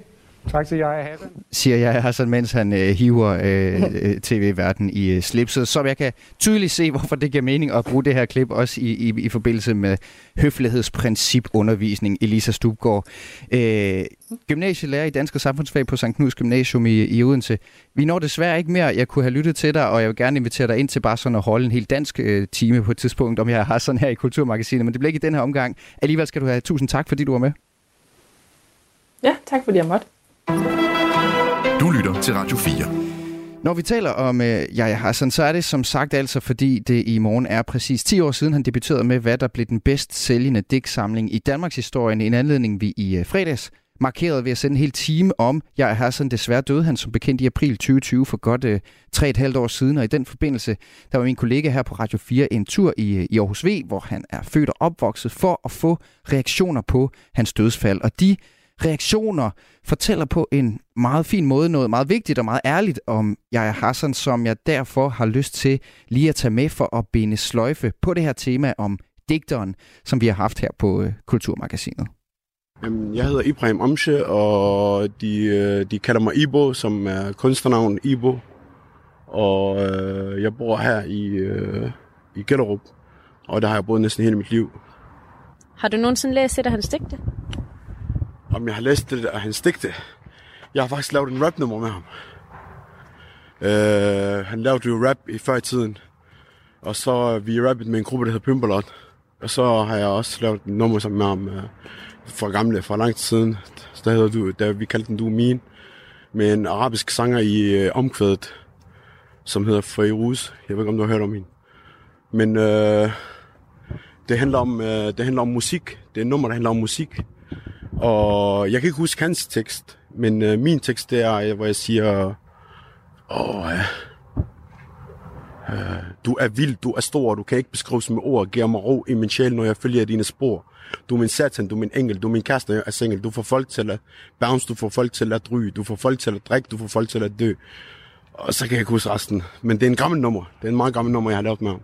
Tak til Yahya Hassan. siger jeg Hassan, mens han øh, hiver øh, øh, tv-verden i øh, slipset, så jeg kan tydeligt se, hvorfor det giver mening at bruge det her klip, også i, i, i forbindelse med høflighedsprincipundervisning, Elisa Stubgaard. Øh, gymnasielærer i Dansk og Samfundsfag på St. Knuds Gymnasium i, i Odense. Vi når desværre ikke mere. Jeg kunne have lyttet til dig, og jeg vil gerne invitere dig ind til bare sådan at holde en helt dansk øh, time på et tidspunkt, om jeg har sådan her i Kulturmagasinet, men det bliver ikke i den her omgang. Alligevel skal du have tusind tak, fordi du var med. Ja, tak fordi jeg måtte. Du lytter til Radio 4. Når vi taler om øh, Yahya Hassan, så er det som sagt altså, fordi det i morgen er præcis 10 år siden, han debuterede med, hvad der blev den bedst sælgende digtsamling i Danmarks historie. En anledning, vi i øh, fredags markerede ved at sende en hel time om Yahya Hassan. Desværre døde han som bekendt i april 2020 for godt øh, tre et halvt år siden, og i den forbindelse, der var min kollega her på Radio 4 en tur i, øh, i Aarhus V, hvor han er født og opvokset for at få reaktioner på hans dødsfald. Og de reaktioner fortæller på en meget fin måde noget meget vigtigt og meget ærligt om Yahya Hassan, som jeg derfor har lyst til lige at tage med for at binde sløjfe på det her tema om digteren, som vi har haft her på øh, Kulturmagasinet. Jeg hedder Ibrahim Omshe, og de, øh, de kalder mig Ibo, som er kunstnernavn Ibo. Og øh, jeg bor her i, øh, i Gellerup, og der har jeg boet næsten hele mit liv. Har du nogensinde læst et af hans digte? Om jeg har læst det af hans digte. Jeg har faktisk lavet en rapnummer med ham. Øh, han lavede jo rap i før i tiden. Og så vi rappet med en gruppe, der hedder Pimperlot. Og så har jeg også lavet en nummer sammen med ham øh, fra gamle, fra lang tid siden. Der hedder du, der vi kaldte den Du Min. Med en arabisk sanger i øh, omkvædet, som hedder Feiruz. Jeg ved ikke, om du har hørt om hende. Men øh, det, handler om, øh, det handler om musik. Det er et nummer, der handler om musik. Og jeg kan ikke huske hans tekst, men øh, min tekst det er, øh, hvor jeg siger, åh ja, øh, du er vild, du er stor, du kan ikke beskrives med ord, giver mig ro i min sjæl, når jeg følger dine spor. Du er min satan, du er min engel, du er min kæreste, jeg er single. Du får folk til at bounce, du får folk til at ryge, du får folk til at drikke, du får folk til at dø. Og så kan jeg ikke huske resten. Men det er en gammel nummer. Det er en meget gammel nummer, jeg har lavet med ham.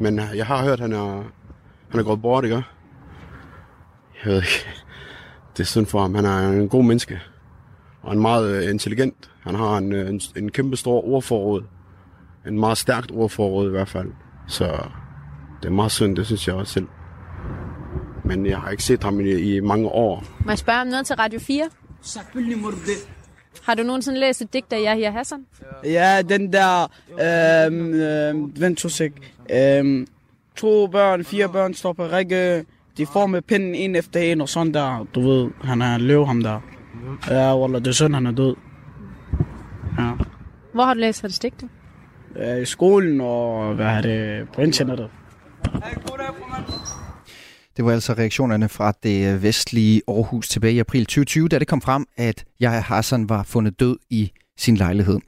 Men øh, jeg har hørt, at han er, han er gået bort, ikke? Jeg ved ikke. Det er synd for ham. Han er en god menneske. Og er meget øh, intelligent. Han har en, øh, en, en kæmpe stor ordforråd. En meget stærkt ordforråd i hvert fald. Så det er meget synd, det synes jeg også selv. Men jeg har ikke set ham i, i mange år. Må jeg spørge om noget til Radio 4? Har du nogensinde læst et digt af Yahya Hassan? Ja, den der, øhm, øhm, vent to sek. Øhm, to børn, fire børn står på række. De får med pinden en efter en, og sådan der. Du ved, han er løv ham der. Ja, Wallah, det er synd, han er død. Ja. Hvor har du læst hans digte? I skolen og, hvad er det, på internettet. Det var altså reaktionerne fra det øh, vestlige Aarhus tilbage i april 2020, da det kom frem, at Yahya Hassan var fundet død i sin lejlighed.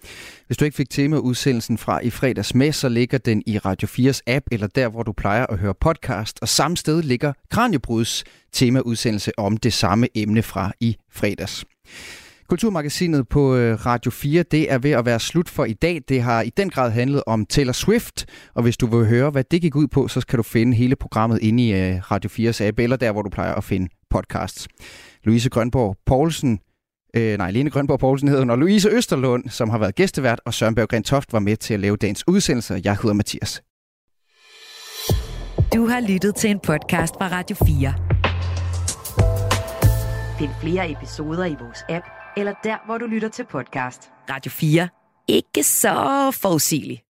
Hvis du ikke fik temaudsendelsen fra i fredags med, så ligger den i Radio 4's app, eller der, hvor du plejer at høre podcast. Og samme sted ligger Kranjebruds temaudsendelse om det samme emne fra i fredags. Kulturmagasinet på øh, Radio 4, det er ved at være slut for i dag. Det har i den grad handlet om Taylor Swift, og hvis du vil høre, hvad det gik ud på, så kan du finde hele programmet inde i øh, Radio 4's app, eller der, hvor du plejer at finde podcasts. Louise Grønborg Poulsen, øh, nej, Lene Grønborg Poulsen hedder hun, og Louise Østerlund, som har været gæstevært, og Søren Berggren Toft var med til at lave dagens udsendelse. Jeg hedder Mathias. Du har lyttet til en podcast fra Radio 4. Find flere episoder i vores app, eller der, hvor du lytter til podcast. Radio 4. Ikke så forudsigeligt.